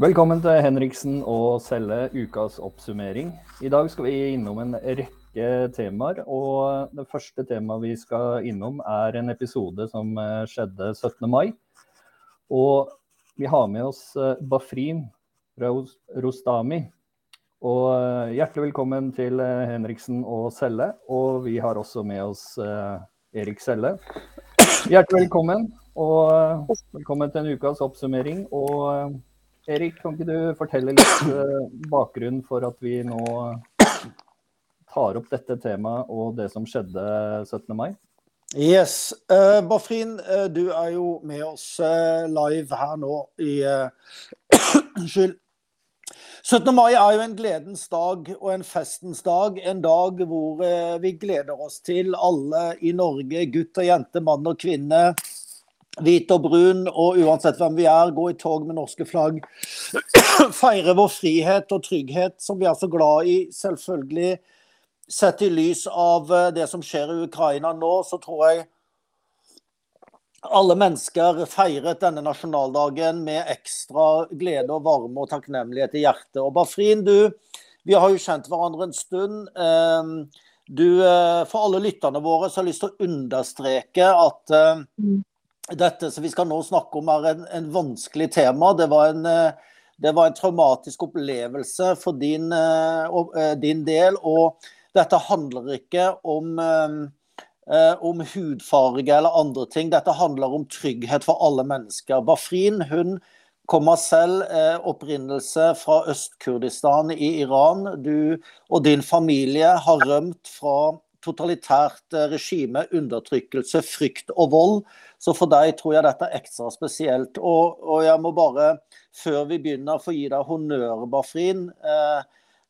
Velkommen til Henriksen og Selle, ukas oppsummering. I dag skal vi innom en rekke temaer. Og det første temaet vi skal innom, er en episode som eh, skjedde 17. mai. Og vi har med oss eh, Bafrin Rostami. Og eh, hjertelig velkommen til Henriksen og Selle. Og vi har også med oss Erik Selle. Hjertelig velkommen, og velkommen til en ukas oppsummering. og Erik, kan ikke du fortelle litt uh, bakgrunnen for at vi nå tar opp dette temaet og det som skjedde 17. mai? Yes. Uh, Bafrin, uh, du er jo med oss live her nå i Unnskyld. 17. mai er jo en gledens dag og en festens dag. En dag hvor vi gleder oss til alle i Norge, gutt og jente, mann og kvinne, hvit og brun, og uansett hvem vi er, gå i tog med norske flagg. Feire vår frihet og trygghet, som vi er så glad i, selvfølgelig. Sett i lys av eh, det som skjer i Ukraina nå, så tror jeg alle mennesker feiret denne nasjonaldagen med ekstra glede og varme og takknemlighet i hjertet. Og Bafrin, du, vi har jo kjent hverandre en stund. Ehm, du, eh, for alle lytterne våre så har jeg lyst til å understreke at eh, mm dette som vi skal nå snakke om, er en, en vanskelig tema. Det var en, eh, det var en, traumatisk opplevelse for din, eh, eh, din, del. Og dette handler ikke om, om hudfarge eller andre ting. Dette handler om trygghet for alle mennesker. Bafrin hun kommer selv opprinnelse fra Øst-Kurdistan i Iran. Du og din familie har rømt fra totalitært regime, undertrykkelse, frykt og vold. Så for deg tror jeg dette er ekstra spesielt. Og, og jeg må bare, før vi begynner, få gi deg honnør, Bafrin. Eh,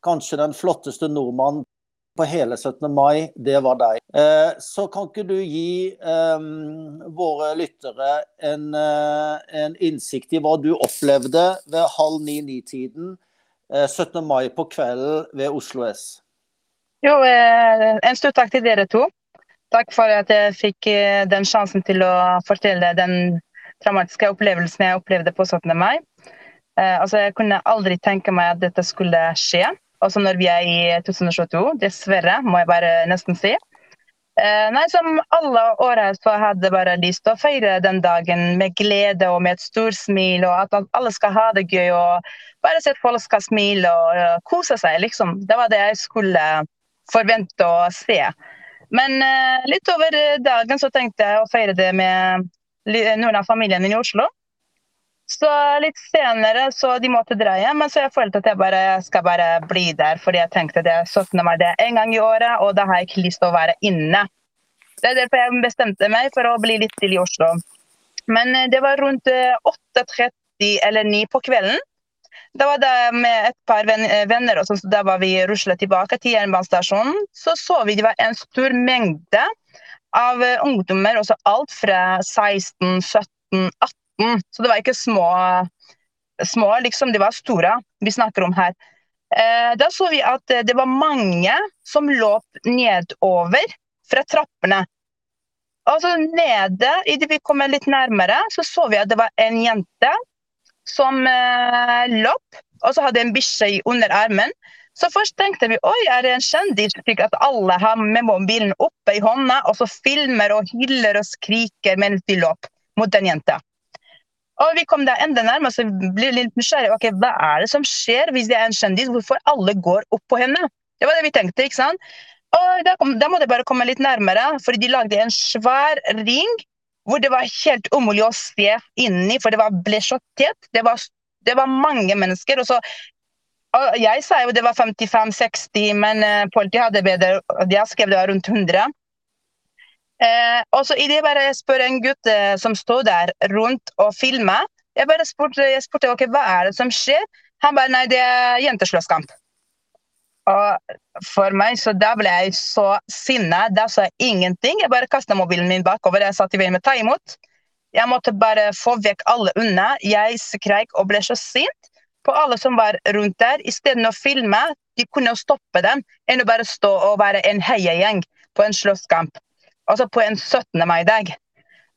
kanskje den flotteste nordmannen på hele 17. mai, det var deg. Eh, så kan ikke du gi eh, våre lyttere en, eh, en, innsikt i hva du opplevde ved halv ni-ni-tiden 17. Eh, mai på kvelden ved Oslo S? Jo, eh, en stor takk til dere to. Takk for at jeg fikk eh, den sjansen til å fortelle den traumatiske opplevelsen jeg opplevde på 17. mai. Eh, altså, jeg kunne aldri tenke meg at dette skulle skje, også når vi er i 2022. Dessverre, må jeg bare nesten si. Nei, Som alle åra så hadde jeg bare lyst til å feire den dagen med glede og med et stort smil, og at alle skal ha det gøy. og Bare se at folk skal smile og kose seg, liksom. Det var det jeg skulle forvente å se. Men eh, litt over dagen så tenkte jeg å feire det med noen av familiene i Oslo. Så litt senere så de måtte dra hjem, men så jeg følte at jeg bare skal bare bli der. Fordi jeg tenkte det 17. mai det en gang i året, og da har jeg ikke lyst til å være inne. Det er derfor jeg bestemte meg for å bli litt til i Oslo. Men eh, det var rundt 8.30 eh, eller 9 på kvelden. Da var det med et par eh, venner, og så da var vi rusla tilbake til jernbanestasjonen. Så så vi det var en stor mengde av eh, ungdommer, også alt fra 16, 17, 18. Så det var ikke små, små liksom, det var store vi snakker om her. Eh, da så vi at det var mange som løp nedover fra trappene. Og så nede, idet vi kom litt nærmere, så så vi at det var en jente som eh, løp, og så hadde en bikkje under armen. Så først tenkte vi oi, er det en kjendis slik at alle har med mobilen oppe i hånda, og så filmer og hyller og skriker mens de løp mot den jenta. Og vi kom da enda nærmere, så ble litt nysgjerrige. Ok, hva er det som skjer hvis det er en kjendis? Hvorfor alle går opp på henne? Det var det vi tenkte. ikke sant? Og da, kom, da må det bare komme litt nærmere, for de lagde en svær ring hvor det var helt umulig å se inni, for det var, ble så tett. Det det var mange mennesker. og så og jeg sa jo det var 55-60, men uh, politiet hadde bedre De har skrevet det var rundt 100. Uh, og så idet jeg bare spør en gutt uh, som står der rundt og filmer, jeg bare spurte, jeg spurte okay, hva er det som skjer. Han bare nei, det er jenteslåsskamp. Og for meg, så da ble jeg så sinna. Da sa jeg ingenting. Jeg bare kasta mobilen min bakover. Jeg satt i veien med ta imot. Jeg måtte bare få vekk alle unna. Jeg skreik og ble så sint på alle som var rundt der. Istedenfor å filme, de kunne stoppe dem, enn å bare stå og være en heiagjeng på en slåsskamp. Altså på en 17. mai-dag.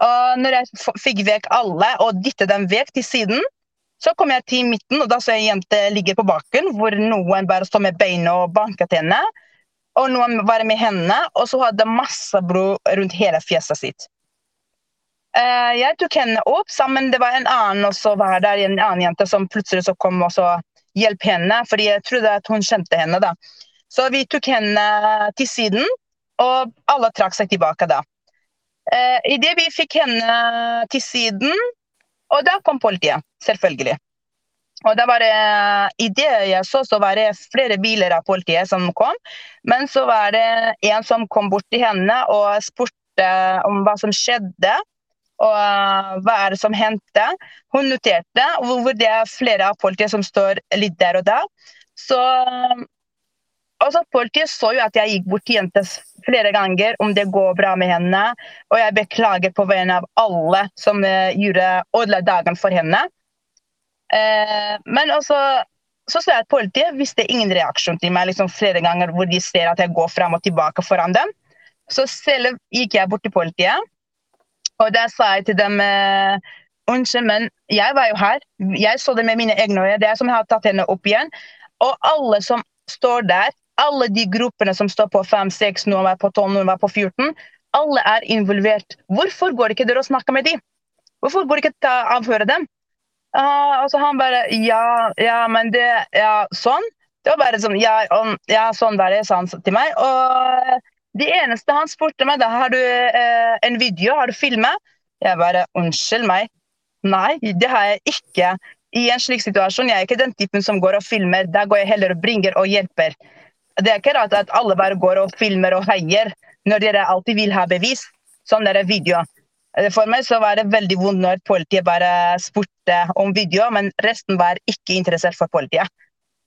Og når jeg fikk vekk alle og dyttet dem vekk til siden, Så kom jeg til midten, og da så jeg en jente ligge på bakken, hvor noen bare står med beina og banket henne. Og noen var med henne, og så hadde masse blod rundt hele fjeset sitt. Uh, jeg tok henne opp sammen. Det var en annen også var der, en annen jente som plutselig så kom og så hjalp henne, fordi jeg trodde at hun kjente henne. da. Så vi tok henne til siden, og alle trakk seg tilbake da. Uh, Idet vi fikk henne til siden, og da kom politiet, selvfølgelig. Og da var det, I det jeg så, så var det flere biler av politiet som kom. Men så var det en som kom bort til henne og spurte om hva som skjedde. Og uh, hva er det som hendte. Hun noterte hvor det er flere av politiet som står litt der og da. Så altså, Politiet så jo at jeg gikk bort til jenta flere ganger om det går bra med henne. Og jeg beklager på vegne av alle som uh, gjorde ødela dagen for henne. Uh, men også så så jeg at politiet visste ingen reaksjon til meg liksom flere ganger hvor de ser at jeg går fram og tilbake foran dem. Så selv gikk jeg bort til politiet, og der sa jeg til dem uh, Unnskyld, men jeg var jo her. Jeg så det med mine egne øyne. Det er som jeg har tatt henne opp igjen. Og alle som står der, alle de gruppene som står på 5, 6, noen var på 12, noen var på 14, alle er involvert. Hvorfor går ikke dere og snakker med dem? Hvorfor går ikke ta avhøre dem? Uh, altså han bare Ja, ja, men det Ja, sånn? Det var bare sånn Ja, om, ja sånn var det, sa han til meg. Og det eneste han spurte meg, da har du uh, en video, har du filmet? Jeg bare Unnskyld meg. Nei, det har jeg ikke. I en slik situasjon jeg er ikke den typen som går og filmer. Da går jeg heller og bringer og hjelper. Det er ikke rart at alle bare går og filmer og heier når dere alltid vil ha bevis. Sånn er video. For meg så var det veldig vondt når politiet bare spurte om video, men resten var ikke interessert for politiet.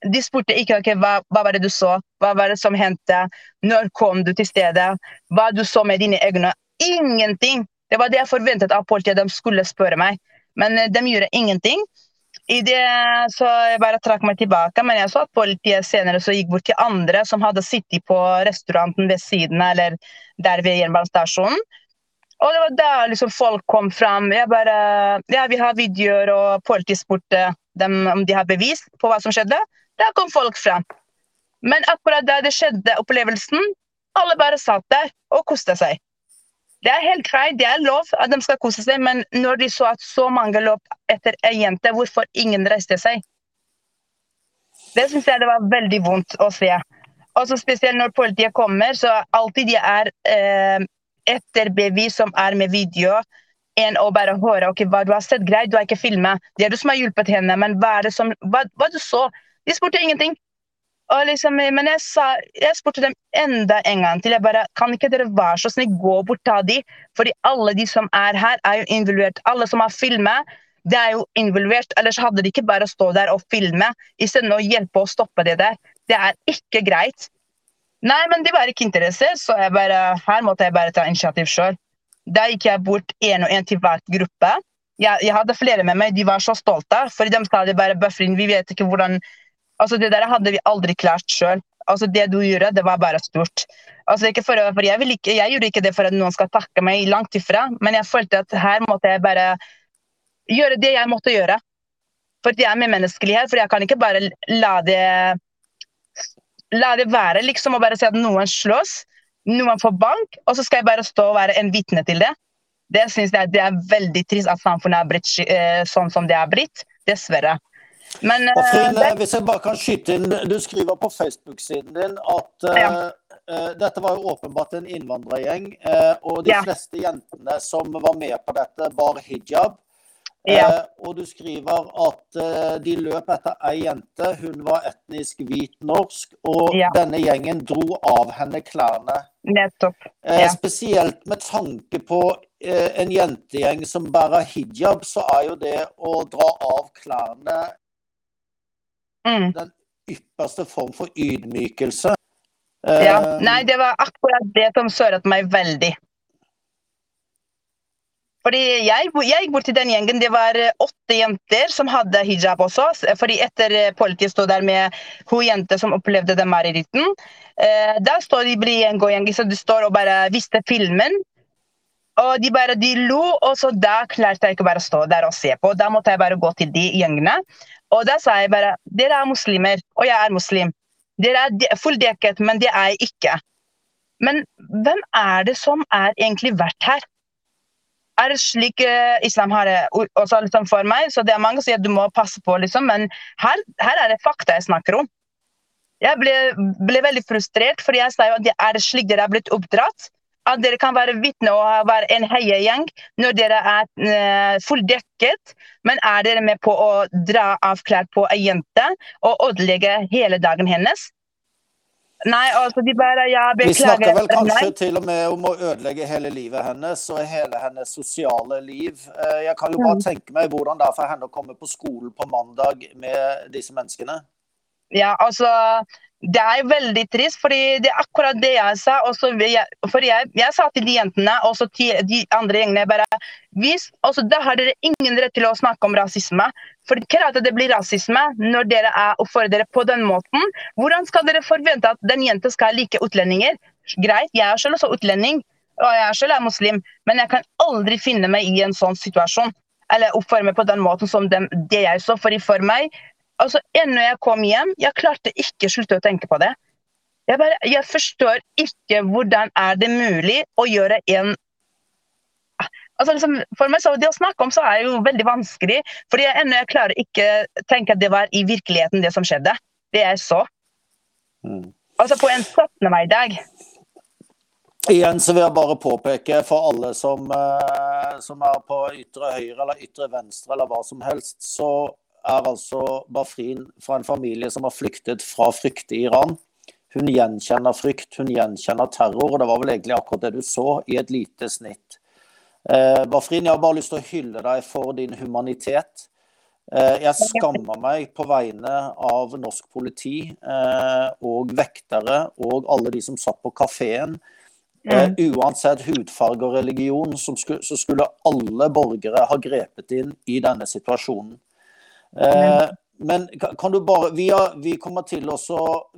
De spurte ikke okay, hva, hva var det du så, hva var det som hendte, når kom du til stedet, hva du så med dine øyne. Ingenting! Det var det jeg forventet av politiet, de skulle spørre meg. Men de gjorde ingenting. I det så jeg bare trakk meg tilbake, men jeg så at politiet senere gikk bort til andre som hadde sittet på restauranten ved siden av, eller der ved jernbanestasjonen. Og det var da liksom folk kom fram. Jeg bare Ja, vi har videoer, og politiet spurte dem om de har bevis på hva som skjedde. Da kom folk fram. Men akkurat da det skjedde, opplevelsen, alle bare satt der og koste seg. Det er helt greit, det er lov at de skal kose seg, men når de så at så mange løp etter ei jente, hvorfor ingen reiste seg? Det syns jeg det var veldig vondt å se. Og så spesielt når politiet kommer, så alltid de er eh, etter bevis som er med video, enn å bare høre ok, hva du har sett. Greit, du har ikke filmet. Det er du som har hjulpet henne, men hva er det som Hva, hva du så? De spurte ingenting. Liksom, men jeg, sa, jeg, spurte dem enda en gang til. Jeg bare, Kan ikke dere være så snill gå bort ta de? Fordi alle de som er her, er jo involvert. Alle som har filmet, det er jo involvert. Ellers hadde de ikke bare stå der og filme istedenfor å hjelpe å stoppe det der. Det er ikke greit. Nei, men de var ikke interessert, så bare, her måtte jeg bare ta initiativ sjøl. Da gikk jeg bort én og én til hver gruppe. Jeg, jeg, hadde flere med meg, de var så stolte. For de sa de bare Buffrin, vi vet ikke hvordan Altså, det der hadde vi aldri klart sjøl. Altså, det du gjorde, det var bare stort. Altså, ikke for, for jeg, ikke, jeg, gjorde ikke det for at noen skal takke meg langt ifra, men jeg følte at her måtte jeg bare gjøre det jeg måtte gjøre. For jeg er medmenneskelig her, for jeg kan ikke bare la det la det være liksom og bare si at noen slåss, noen får bank, og så skal jeg bare stå og være en vitne til det. Det syns jeg det er veldig trist at samfunnet er blitt eh, sånn som det er blitt. Dessverre. Men, og Frine, det... hvis jeg bare kan skyte inn, Du skriver på Facebook-siden din at ja. uh, dette var jo åpenbart en innvandrergjeng, uh, og de ja. fleste jentene som var med på dette, bar hijab. Ja. Uh, og du skriver at de løp etter ei jente. Hun var etnisk hvit norsk, og denne gjengen dro av henne klærne. Nettopp. Spesielt med tanke på en jentegjeng som bærer hijab, så er jo det å dra av klærne Mm. Den ypperste form for ydmykelse. Ja. Eh, Nei, det var akkurat det som såret meg veldig. Fordi jeg, jeg, gikk bort til den gjengen. Det var åtte jenter som hadde hijab også. Fordi etter politiet sto der med hun jente som opplevde den mareritten, eh, da står de i en gjeng, så de står og bare viste filmen. Og de bare de lo, og så da klarte jeg ikke bare å stå der og se på. Da måtte jeg bare gå til de gjengene. Og da sa jeg bare Dere er muslimer, og jeg er muslim. Dere er fulldekket, men det er jeg ikke. Men hvem er det som er egentlig verdt her? Er det slik uh, islam har det også liksom for meg? Så det er mange som sier at du må passe på, liksom, men her, her er det fakta jeg snakker om. Jeg ble, ble veldig frustrert, for jeg sa jo at er det slik dere er blitt oppdratt? At dere kan være vitne og være en heiagjeng når dere er uh, fulldekket, men er dere med på å dra av klær på ei jente og ødelegge hele dagen hennes? Nei, altså de bare ja, beklager. Vi snakker vel kanskje til og med om å ødelegge hele livet hennes og hele hennes sosiale liv. Eh, jeg kan jo bare tenke meg hvordan det er for henne å komme på skolen på mandag med disse menneskene. Ja, altså det er veldig trist, fordi det er akkurat det jeg sa. Jeg, for jeg, jeg, sa til de jentene og de andre gjengene bare hvis, altså, Da har dere ingen rett til å snakke om rasisme. For klart at det blir rasisme når dere er oppfører dere på den måten. Hvordan skal dere forvente at den jenta skal like utlendinger? Greit, jeg er selv også utlending, og jeg selv er muslim, men jeg kan aldri finne meg i en sånn situasjon. Eller oppføre meg på den måten som de, det jeg så. For for meg altså, Ennå jeg kom hjem, jeg klarte ikke å slutte å tenke på det. Jeg, bare, jeg forstår ikke hvordan er det mulig å gjøre en altså liksom, For meg så det å snakke om så er jo veldig vanskelig. fordi jeg, ennå jeg klarer ikke tenke at det var i virkeligheten det som skjedde. Det jeg så. Mm. Altså på en 17. mai-dag. Igjen så vil jeg bare påpeke for alle som, uh, som er på ytre høyre eller ytre venstre eller hva som helst, så er altså Bafrin fra en familie som har flyktet fra frykt i Iran. Hun gjenkjenner frykt, hun gjenkjenner terror, og det var vel egentlig akkurat det du så i et lite snitt. Eh, Bafrin, jeg har bare lyst til å hylle deg for din humanitet. Eh, jeg skammer meg på vegne av norsk politi eh, og vektere og alle de som satt på kafeen. Uh, uansett hudfarge og religion, skulle, så skulle alle borgere ha grepet inn i denne situasjonen. Eh, men kan du bare vi, har, vi, kommer til å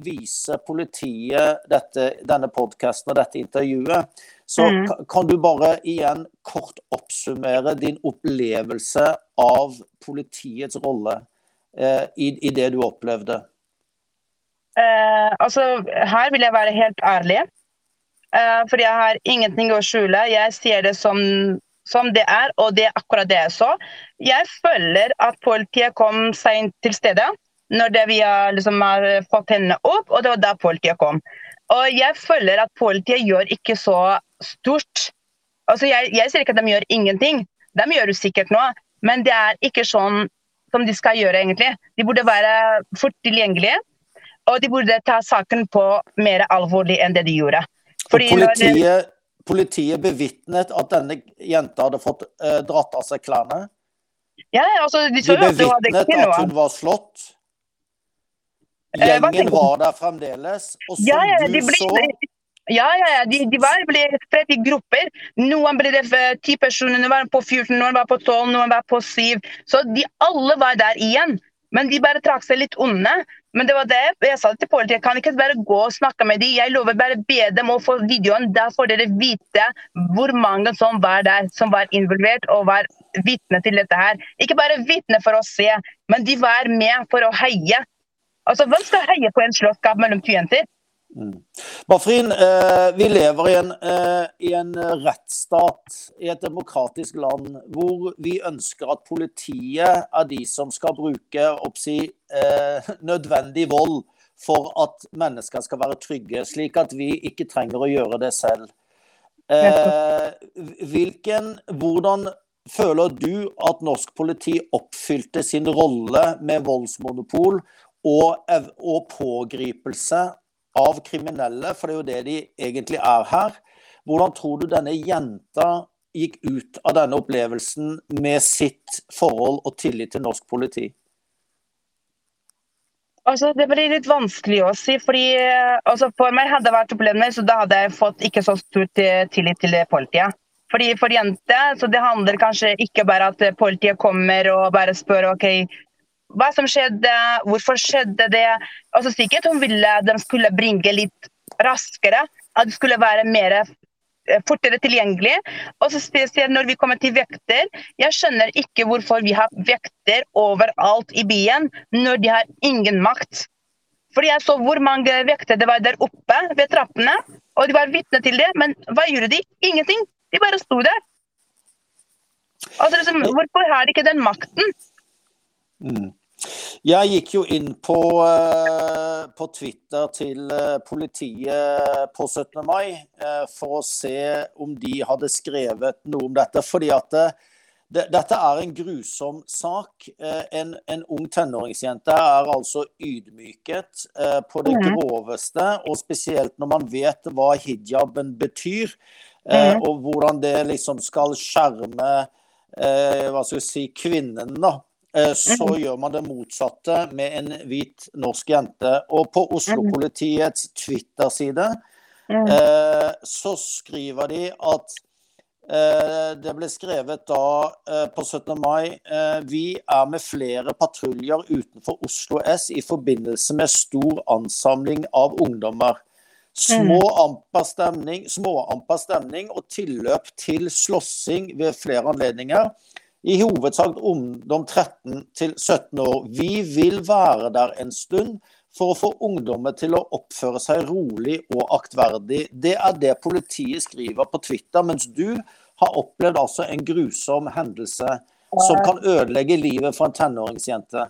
vise politiet dette, denne podkasten og dette intervjuet. Så mm. kan du bare igjen kort oppsummere din opplevelse av politiets rolle eh, i, i, det du opplevde? Eh, altså, her vil jeg være helt ærlig. Eh, for jeg har ingenting å skjule. Jeg ser det som som det er, og det er akkurat det jeg så. Jeg føler at politiet kom seint til stedet når vi har, liksom, har fått hendene opp, og det var da politiet kom. Og jeg føler at politiet gjør ikke så stort. Altså, jeg, jeg sier ikke at de gjør ingenting, de gjør jo sikkert noe, men det er ikke sånn som de skal gjøre, egentlig. De burde være fort tilgjengelige, og de burde ta saken på mer alvorlig enn det de gjorde. Fordi politiet, politiet bevitnet at denne jenta hadde fått eh, dratt av seg klærne? Ja, altså, de, de bevitnet at hun var slått. Eh, Gjengen var der fremdeles. Og som ja, ja, du så ja, ja, ja. De, de var, ble spredt i grupper. Noen ble det ti personer, noen var på 14, noen var på 12, noen var på 7. Så de alle var der igjen. Men de bare trakk seg litt unna. Men det var det jeg sa til politiet. Jeg kan ikke bare gå og snakke med dem. Jeg lover bare be dem å få videoen. Da får dere vite hvor mange som var der, som var involvert og var vitne til dette her. Ikke bare vitne for å se, men de var med for å heie. Altså, Hvem skal heie på en slåsskamp mellom to jenter? Mm. Bafrin, eh, vi lever i en, eh, i en, rettsstat, i et demokratisk land, hvor vi ønsker at politiet er de som skal bruke oppsi, eh, nødvendig vold for at mennesker skal være trygge, slik at vi ikke trenger å gjøre det selv. Eh, hvilken, hvordan føler du at norsk politi oppfylte sin rolle med voldsmonopol og, og pågripelse av kriminelle, for det er jo det de egentlig er her. Hvordan tror du denne jenta gikk ut av denne opplevelsen med sitt forhold og tillit til norsk politi? Altså, det blir litt vanskelig å si. fordi altså, For meg hadde det vært problemer, så da hadde jeg fått ikke så stor tillit til politiet. Fordi For jenter så det handler kanskje ikke bare at politiet kommer og bare spør ok, hva som skjedde, hvorfor skjedde det. Altså Sikkert hun ville de skulle bringe litt raskere. At det skulle være mer fortere tilgjengelig. Og så spesielt når vi kommer til vekter. Jeg skjønner ikke hvorfor vi har vekter overalt i byen når de har ingen makt. Fordi jeg så hvor mange vekter det var der oppe ved trappene, og de var vitne til det. Men hva gjorde de? Ingenting. De bare sto der. Altså, liksom, hvorfor har de ikke den makten? Mm. Jeg gikk jo inn på, uh, på Twitter til uh, politiet på 17. mai uh, for å se om de hadde skrevet noe om dette. Fordi at det, dette er en grusom sak. En, en, ung tenåringsjente er altså ydmyket på det groveste. Og spesielt når man vet hva hijaben betyr, og hvordan det liksom skal skjerme hva skal vi si, kvinnen. da Eh, så mm. gjør man det motsatte med en hvit norsk jente. Og på Oslo-politiets Twitter-side mm. eh, så skriver de at eh, det ble skrevet da på 17. mai Vi er med flere patruljer utenfor Oslo S i forbindelse med stor ansamling av ungdommer. Små mm. stemning, små stemning og tilløp til slåssing ved flere anledninger i hovedsak ungdom 13 til 17 år. Vi vil være der en stund for å få ungdommer til å oppføre seg rolig og aktverdig. Det er det politiet skriver på Twitter, mens du har opplevd altså en grusom hendelse som kan ødelegge livet for en tenåringsjente.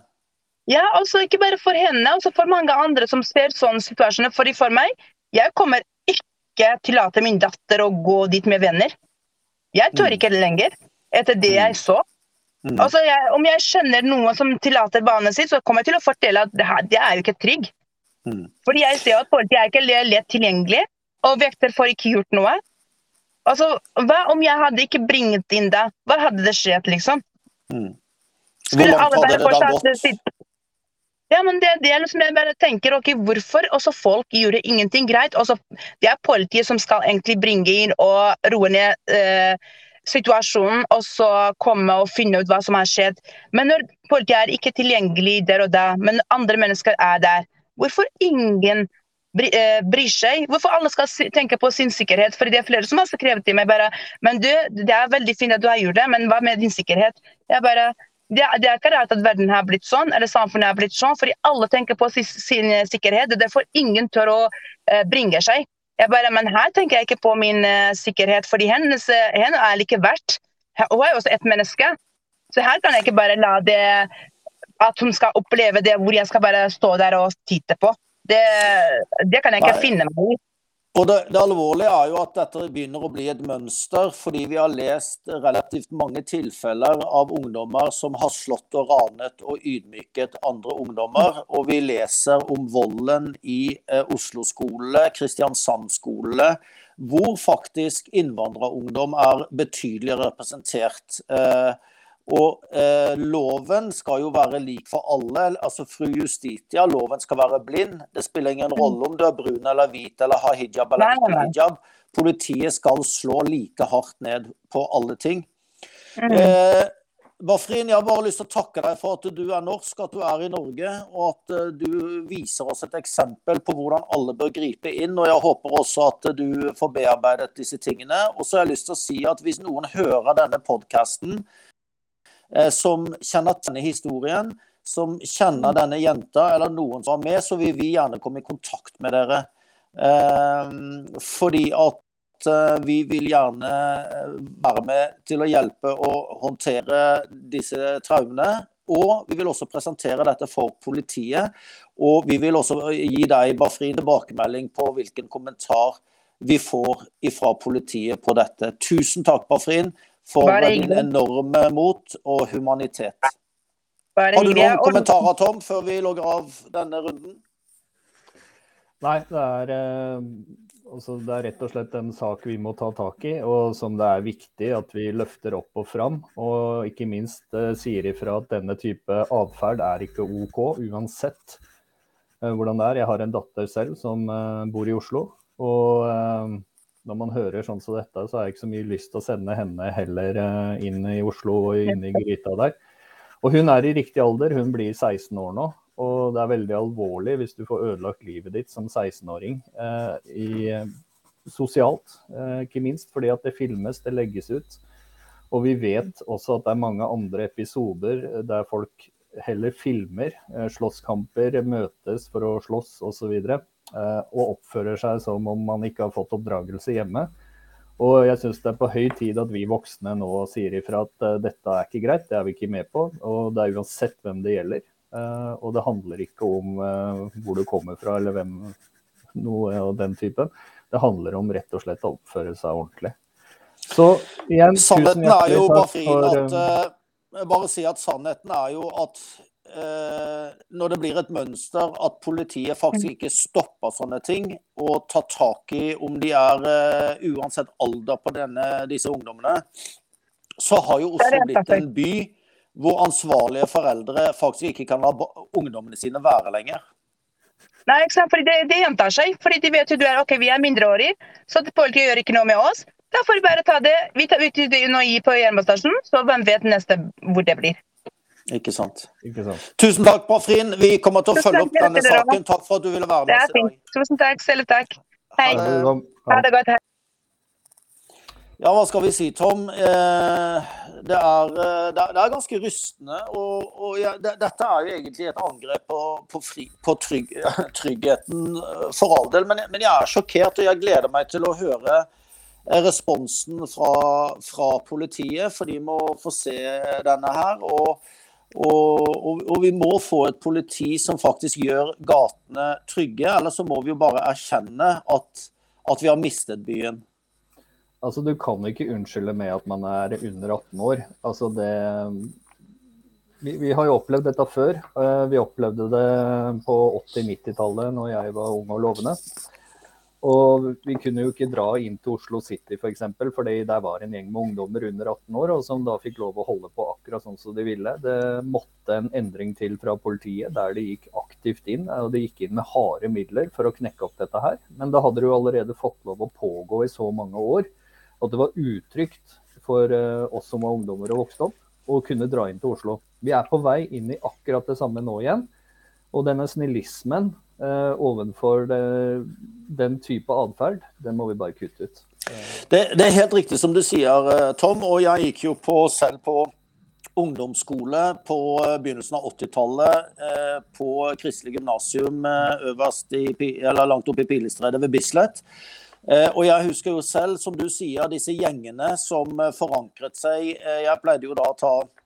Ja, altså ikke bare for henne, også for mange andre som ser sånne situasjoner. For, for meg, jeg kommer ikke tillate min datter å gå dit med venner. Jeg tør mm. ikke lenger etter det jeg mm. så. Mm. Altså, jeg, om jeg skjønner noe som tillater barnet sitt, så kommer jeg til å fortelle at det, her, det er jo ikke trygg. Mm. Fordi jeg ser at politiet er ikke lett tilgjengelig, og vekter får ikke gjort noe. Altså, Hva om jeg hadde ikke bringet inn det? Hva hadde det skjedd, liksom? Mm. Hvor langt hadde det da gått? Ja, men det, det er liksom jeg bare tenker, ok, Hvorfor også folk gjorde ingenting greit? Også, det er politiet som skal egentlig bringe inn og roe ned eh, situasjonen og så komme og finne ut hva som har skjedd. Men når politiet er ikke tilgjengelig der og da, men andre mennesker er der, hvorfor ingen eh, bryr seg? Hvorfor alle skal tenke på sin sikkerhet? For det er flere som har skrevet til meg bare Men du, det er veldig fint at du har gjort det, men hva med din sikkerhet? Jeg bare det, det, er ikke rart at verden har blitt sånn, eller samfunnet har blitt sånn, fordi alle tenker på sin, sin sikkerhet. er Derfor ingen tør å eh, bringe seg. Jeg bare, Men her tenker jeg ikke på min uh, sikkerhet, fordi hennes, henne er like verdt. Hun er jo også et menneske. Så her kan jeg ikke bare la det At hun skal oppleve det hvor jeg skal bare stå der og titte på. Det, det kan jeg ikke Nei. finne meg i. Og det, det, alvorlige er jo at dette begynner å bli et mønster, fordi vi har lest relativt mange tilfeller av ungdommer som har slått og ranet og ydmyket andre ungdommer. Og vi leser om volden i eh, Oslo-skole, Kristiansand-skole, hvor faktisk innvandrerungdom er betydelig representert. Eh, og eh, loven skal jo være lik for alle. Altså fru Justitia, loven skal være blind. Det spiller ingen rolle om du er brun eller hvit eller har hijab eller ikke hijab. Politiet skal slå like hardt ned på alle ting. Mm. Eh, Bafrin, jeg har bare lyst til å takke deg for at du er norsk, at du er i Norge, og at uh, du viser oss et eksempel på hvordan alle bør gripe inn. og Jeg håper også at du får bearbeidet disse tingene. Og så har jeg lyst til å si at Hvis noen hører denne podkasten Eh, som kjenner denne historien, som kjenner denne jenta, eller noen som var med, så vil vi gjerne komme i kontakt med dere. Eh, fordi at eh, vi vil gjerne være med til å hjelpe å håndtere disse traumene. Og vi vil også presentere dette for politiet. Og vi vil også gi deg Bafri tilbakemelding på hvilken kommentar vi får fra politiet på dette. Tusen takk, Bafrin for din enorme mot og humanitet. Har du noen kommentarer, Tom, før vi logger av denne runden? Nei, det er, eh, altså det er, rett og slett en sak vi må ta tak i, og som det er viktig at vi løfter opp og fram. Og ikke minst uh, sier ifra at denne type atferd er ikke OK, uansett uh, hvordan det er. Jeg har en datter selv som uh, bor i Oslo. og når man hører sånn som dette, så har jeg ikke så mye lyst til å sende henne heller eh, inn i Oslo og inn i gryta der. Og hun er i riktig alder, hun blir 16 år nå. Og det er veldig alvorlig hvis du får ødelagt livet ditt som 16-åring eh, sosialt, ikke minst. Fordi at det filmes, det legges ut. Og vi vet også at det er mange andre episoder der folk heller filmer slåsskamper, møtes for å slåss osv. Og, så og oppfører seg som om man ikke har fått oppdragelse hjemme. Og jeg syns det er på høy tid at vi voksne nå sier ifra at uh, dette er ikke greit, det er vi ikke med på. Og det er uansett hvem det gjelder. Uh, og det handler ikke om hvor du kommer fra eller hvem noe av den typen. Det handler om rett og slett å oppføre seg ordentlig. Så igjen, Sannheten er jo bare, at, bare si at sannheten er jo at Eh, når det blir et mønster at politiet faktisk ikke stopper sånne ting og tar tak i om de er uh, uansett alder på denne, disse ungdommene, så har jo Oslo blitt en by hvor ansvarlige foreldre faktisk ikke kan la ungdommene sine være lenger. Nei, ikke sant? Fordi det, det gjentar seg. Fordi de vet jo du er ok, vi er mindreårige, så politiet gjør ikke noe med oss. Da får vi bare ta det. Vi tar ut nå på jernbanestasjonen, så hvem vet neste hvor det blir. Ikke sant. Ikke sant. Tusen takk, Brafrin. Vi kommer til å følge opp denne saken. Takk for at du ville være med oss i dag. Tusen takk. Selv takk. Hei. Ha det godt. Hei. Ja, hva skal vi si, Tom? Eh, det, er, eh, det, er, ganske rystende. Og, og ja, det, dette er jo egentlig et angrep på, på, fri, på trygg, tryggheten eh, for all del. Men, men, jeg er sjokkert, og jeg gleder meg til å høre responsen fra, fra politiet. For de må få se denne her. og og, og, og, vi må få et politi som faktisk gjør gatene trygge. Eller så må vi jo bare erkjenne at, at vi har mistet byen. Altså, Du kan ikke unnskylde med at man er under 18 år. Altså, det, vi, vi, har jo opplevd dette før. Eh, vi opplevde det på 80-90-tallet når jeg var ung og lovende. Og vi kunne jo ikke dra inn til Oslo City f.eks., for eksempel, fordi der var en gjeng med ungdommer under 18 år og som da fikk lov å holde på akkurat sånn som de ville. Det måtte en endring til fra politiet der de gikk aktivt inn. og De gikk inn med harde midler for å knekke opp dette her. Men da hadde det jo allerede fått lov å pågå i så mange år at det var utrygt for eh, oss som var ungdommer og vokste opp, å kunne dra inn til Oslo. Vi er på vei inn i akkurat det samme nå igjen. Og denne snillismen uh, ovenfor det, den type atferd, den må vi bare kutte ut. Det, det, er helt riktig som du sier, eh, Tom. Og jeg gikk jo på, selv på ungdomsskole på eh, begynnelsen av 80-tallet. Eh, på Kristelig gymnasium øverst i, eller langt oppe i Pilestredet ved Bislett. Eh, og jeg husker jo selv, som du sier, disse gjengene som forankret seg. Jeg pleide jo da å ta Eh,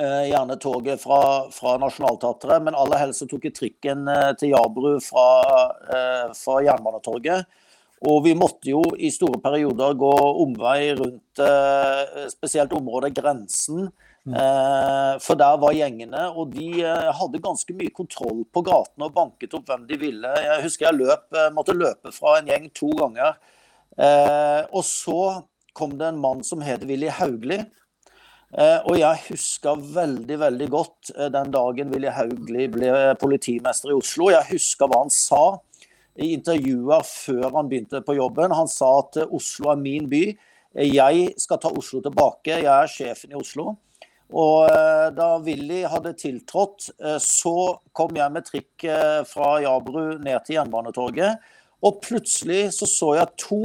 gjerne toget fra, fra Nationaltheatret, men aller helst så tok jeg trikken eh, til Jabru fra, eh, fra Jernbanetorget. Og vi måtte jo i store perioder gå omvei rundt spesielt området Grensen. Mm. For der var gjengene, og de hadde ganske mye kontroll på gatene og banket opp hvem de ville. Jeg husker jeg løp, måtte løpe fra en gjeng to ganger. Og så kom det en mann som het Willy Haugli Eh, og jeg husker veldig veldig godt eh, den dagen Willy Haugli ble politimester i Oslo. Jeg husker hva han sa i intervjuer før han begynte på jobben. Han sa at eh, Oslo er min by. Jeg skal ta Oslo tilbake. Jeg er sjefen i Oslo. Og da Willy hadde tiltrådt, så kom jeg med trikk fra Jabru ned til Jernbanetorget. Og plutselig så så jeg to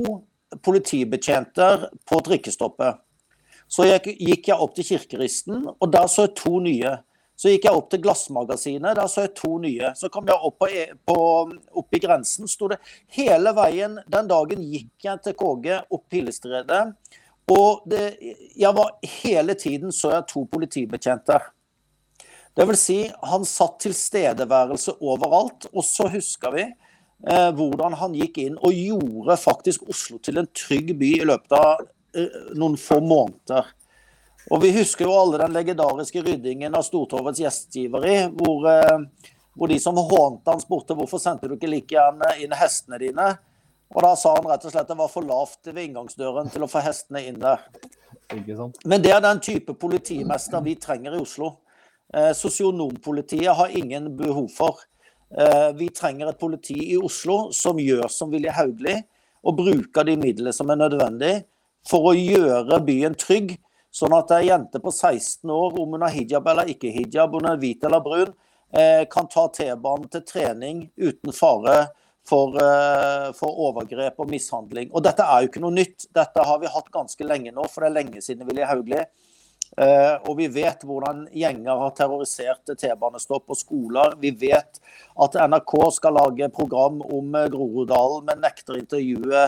politibetjenter på trikkestoppet. Så gikk jeg opp til Kirkeristen, og der så jeg to nye. Så gikk jeg opp til Glassmagasinet, der så jeg to nye. Så kom jeg opp, på, e, på, opp i grensen, sto det hele veien. Den dagen gikk jeg til KG opp Pilestredet. Og det, jeg var hele tiden så jeg to politibetjenter. Det vil si, han satt tilstedeværelse overalt. Og så husker vi eh, hvordan han gikk inn og gjorde faktisk Oslo til en trygg by i løpet av noen få måneder. Og Vi husker jo alle den legendariske ryddingen av Stortorvets gjestgiveri, hvor, eh, hvor de som hånte han spurte hvorfor sendte du ikke like gjerne inn hestene dine. Og Da sa han rett og slett at det var for lavt ved inngangsdøren til å få hestene inn der. Men det er den type politimester vi trenger i Oslo. Eh, sosionompolitiet har ingen behov for. Eh, vi trenger et politi i Oslo som gjør som Vilje Hauglie, og bruker de midlene som er nødvendig for å gjøre byen trygg. Sånn at ei jente på 16 år, om hun har hijab eller ikke hijab, om hun er hvit eller brun, eh, kan ta T-banen til trening uten fare for, eh, for, overgrep og mishandling. Og dette er jo ikke noe nytt. Dette har vi hatt ganske lenge nå, for det er lenge siden Willy Hauglie. Uh, og vi vet hvordan gjenger har terrorisert T-banestopp og skoler. Vi vet at NRK skal lage program om Groruddalen, men nekter intervjue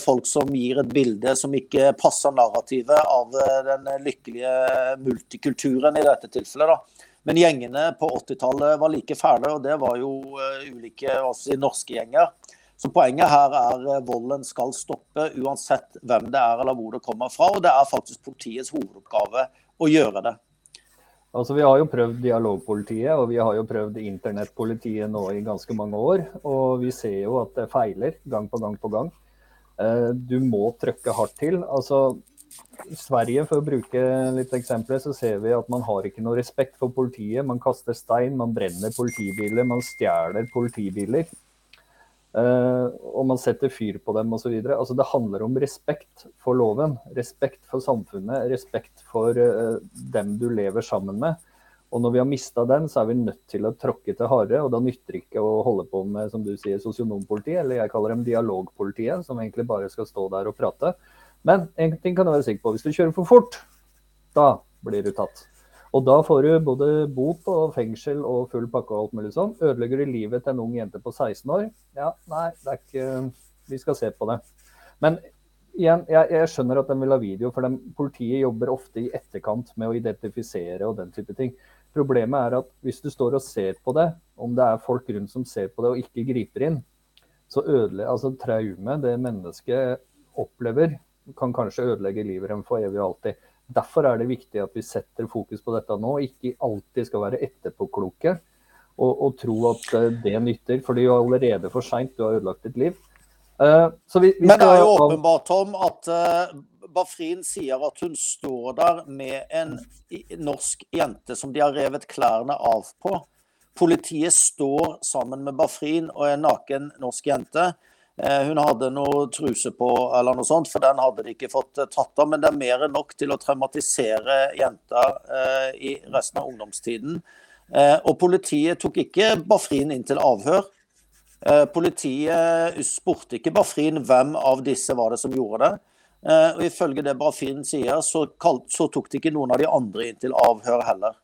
folk som gir et bilde som ikke passer narrativet av den lykkelige multikulturen i dette tilfellet. da. Men gjengene på 80-tallet var like fæle, og det var jo uh, ulike altså, norske gjenger. Så poenget her er volden skal stoppe uansett hvem det er eller hvor det kommer fra. Og det er faktisk politiets hovedoppgave å gjøre det. Altså, Vi har jo prøvd dialogpolitiet og vi har jo prøvd internettpolitiet nå i ganske mange år. Og vi ser jo at det feiler gang på gang på gang. Uh, du må trykke hardt til. Altså, i Sverige, for å bruke litt eksempler, så ser vi at man har ikke noe respekt for politiet. Man kaster stein, man brenner politibiler, man stjeler politibiler. Uh, og man setter fyr på dem osv. Altså, det handler om respekt for loven, respekt for samfunnet, respekt for uh, dem du lever sammen med. Og når vi har mista den, så er vi nødt til å tråkke til harde. Og da nytter ikke å holde på med som du sier, sosionompolitiet, eller jeg kaller dem dialogpolitiet, som egentlig bare skal stå der og prate. Men en ting kan du være sikker på. Hvis du kjører for fort, da blir du tatt. Og da får du både bot og fengsel og full pakke og alt mulig sånn. Ødelegger du livet til en ung jente på 16 år? Ja, nei, det er ikke Vi skal se på det. Men igjen, jeg, jeg skjønner at de vil ha video, for de, politiet jobber ofte i etterkant med å identifisere og den type ting. Problemet er at hvis du står og ser på det, om det er folk rundt som ser på det og ikke griper inn, så ødelegger altså traumet det mennesket opplever, kan kanskje ødelegge livet dem for evig og alltid. Derfor er det viktig at vi setter fokus på dette nå, ikke alltid skal være etterpåkloke og, og tro at eh, det nytter. For det er jo allerede for seint, du har ødelagt ditt liv. Uh, vi, vi Men det er jo åpenbart, Tom, at uh, Bafrin sier at hun står der med en norsk jente som de har revet klærne av på. Politiet står sammen med Bafrin og en naken norsk jente. Eh, hun hadde noe truse på, eller noe sånt, for den hadde de ikke fått eh, tatt av. Men det er mer enn nok til å traumatisere jenta eh, i resten av ungdomstiden. Og politiet tok ikke Bafrin inn til avhør. Politiet spurte ikke Bafrin hvem av disse var det som gjorde det. Og Ifølge det Brafin sier, så, tok de ikke noen av de andre inn til avhør heller.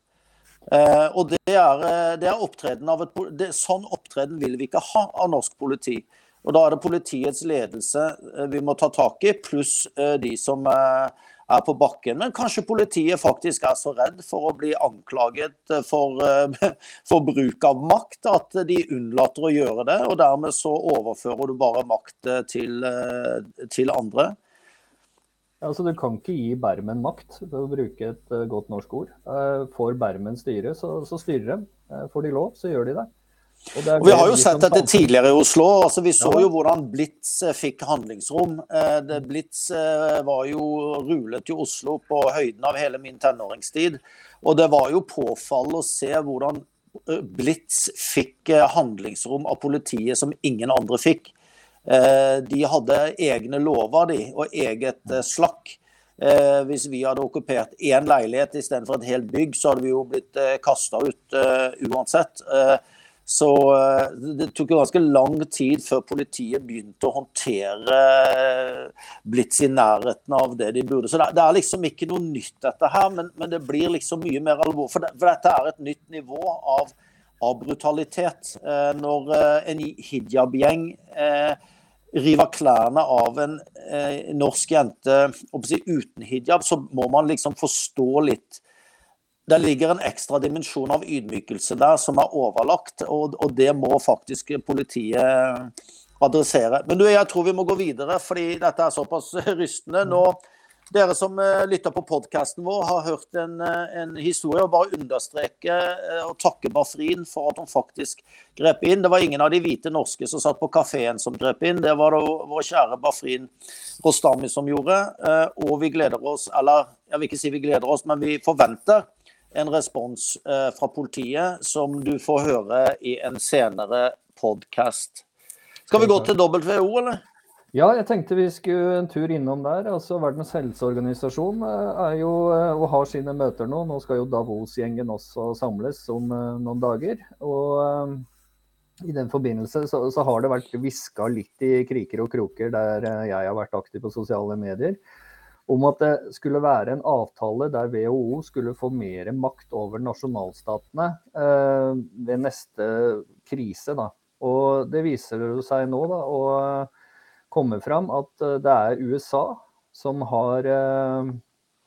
Og det er, det er opptreden av et, det, Sånn opptreden vil vi ikke ha av norsk politi. Og Da er det politiets ledelse eh, vi må ta tak i, pluss eh, de som eh, er på bakken. Men kanskje politiet faktisk er så redd for å bli anklaget for, for, bruk av makt at de unnlater å gjøre det. Og dermed så overfører du bare makt til, til andre. Altså, Du kan ikke gi bermen makt, for å bruke et godt norsk ord. Får bermen styre, så, så styrer de. Får de lov, så gjør de det. Og, og Vi har jo sett dette tidligere i Oslo. altså Vi så jo hvordan Blitz fikk handlingsrom. Det Blitz var jo rulet i Oslo på høyden av hele min tenåringstid. Og det var jo påfallende å se hvordan Blitz fikk handlingsrom av politiet som ingen andre fikk. De hadde egne lover, de, og eget slakk. Hvis vi hadde okkupert én leilighet istedenfor et helt bygg, så hadde vi jo blitt kasta ut uansett. Så eh, det tok jo ganske lang tid før politiet begynte å håndtere eh, Blitz i nærheten av det de burde. Så det, er liksom ikke noe nytt, dette her, men det blir liksom mye mer alvor. For dette er et nytt nivå av, av brutalitet. Eh, når en hijab-gjeng river klærne av en norsk jente uten hijab, så må man liksom forstå litt det ligger en ekstra dimensjon av ydmykelse der som er overlagt, og, det må faktisk politiet adressere. Men du, jeg tror vi må gå videre, fordi dette er såpass rystende. Nå, dere som uh, lytter på podkasten vår, har hørt en, uh, en, historie. og Bare understreke uh, og takke Bafrin for at hun faktisk grep inn. Det var ingen av de hvite norske som satt på kafeen som grep inn. Det var det vår kjære Bafrin Rostami som gjorde. og vi gleder oss, eller jeg vil ikke si vi gleder oss, men vi forventer en respons eh, fra politiet som du får høre i en senere podkast. Skal vi gå til WHO, eller? Ja, jeg tenkte vi skulle en tur innom der. Altså Verdens helseorganisasjon eh, er jo eh, og har sine møter nå. Nå skal jo Davos-gjengen også samles om noen dager. Og i den forbindelse så, så har det vært hviska litt i kriker og kroker der jeg har vært aktiv på sosiale medier, om at det skulle være en avtale der WHO skulle få mer makt over nasjonalstatene eh, ved neste krise. Da. Og det viser seg nå da, å komme fram at eh, det er USA som har, eh,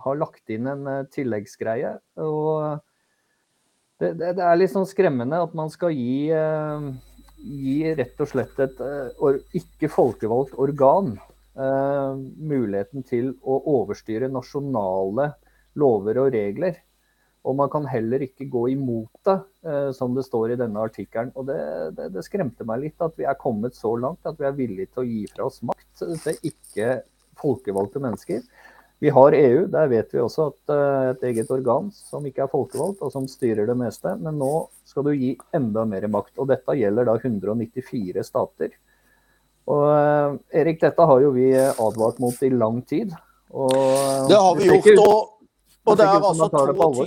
har lagt inn en eh, tilleggsgreie. og det, det, det, er litt sånn skremmende at man skal gi, gi rett og slett et ikke folkevalgt organ muligheten til å overstyre nasjonale lover og regler. Og man kan heller ikke gå imot det, uh, som det står i denne artikkelen. Og det, det, det, skremte meg litt at vi er kommet så langt at vi er villige til å gi fra oss makt til ikke folkevalgte mennesker. Vi har EU, der vet vi også at uh, et eget organ som ikke er folkevalgt, og som styrer det meste. Men nå skal du gi enda mer makt. Og dette gjelder da 194 stater. Og eh, Erik, dette har jo vi advart mot i lang tid. Og det har vi gjort. og, og det er altså 22.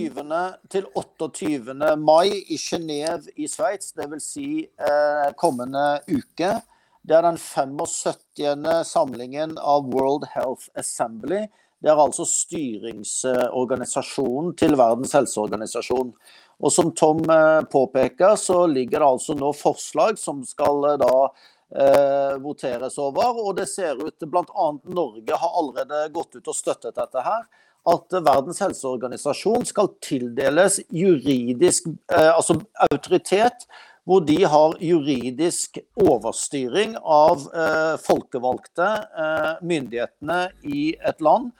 til 28. mai i Genéve i Sveits, dvs. Si, eh, kommende uke. Det er den 75. samlingen av World Health Assembly. Det er altså styringsorganisasjonen til Verdens helseorganisasjon. Og som Tom eh, påpeker, så ligger det altså nå forslag som skal eh, da eh, voteres over. Og det ser ut bl.a. Norge har allerede gått ut og støttet dette her. At Verdens helseorganisasjon skal tildeles juridisk eh, altså autoritet, hvor de har juridisk overstyring av eh, folkevalgte eh, myndighetene i et land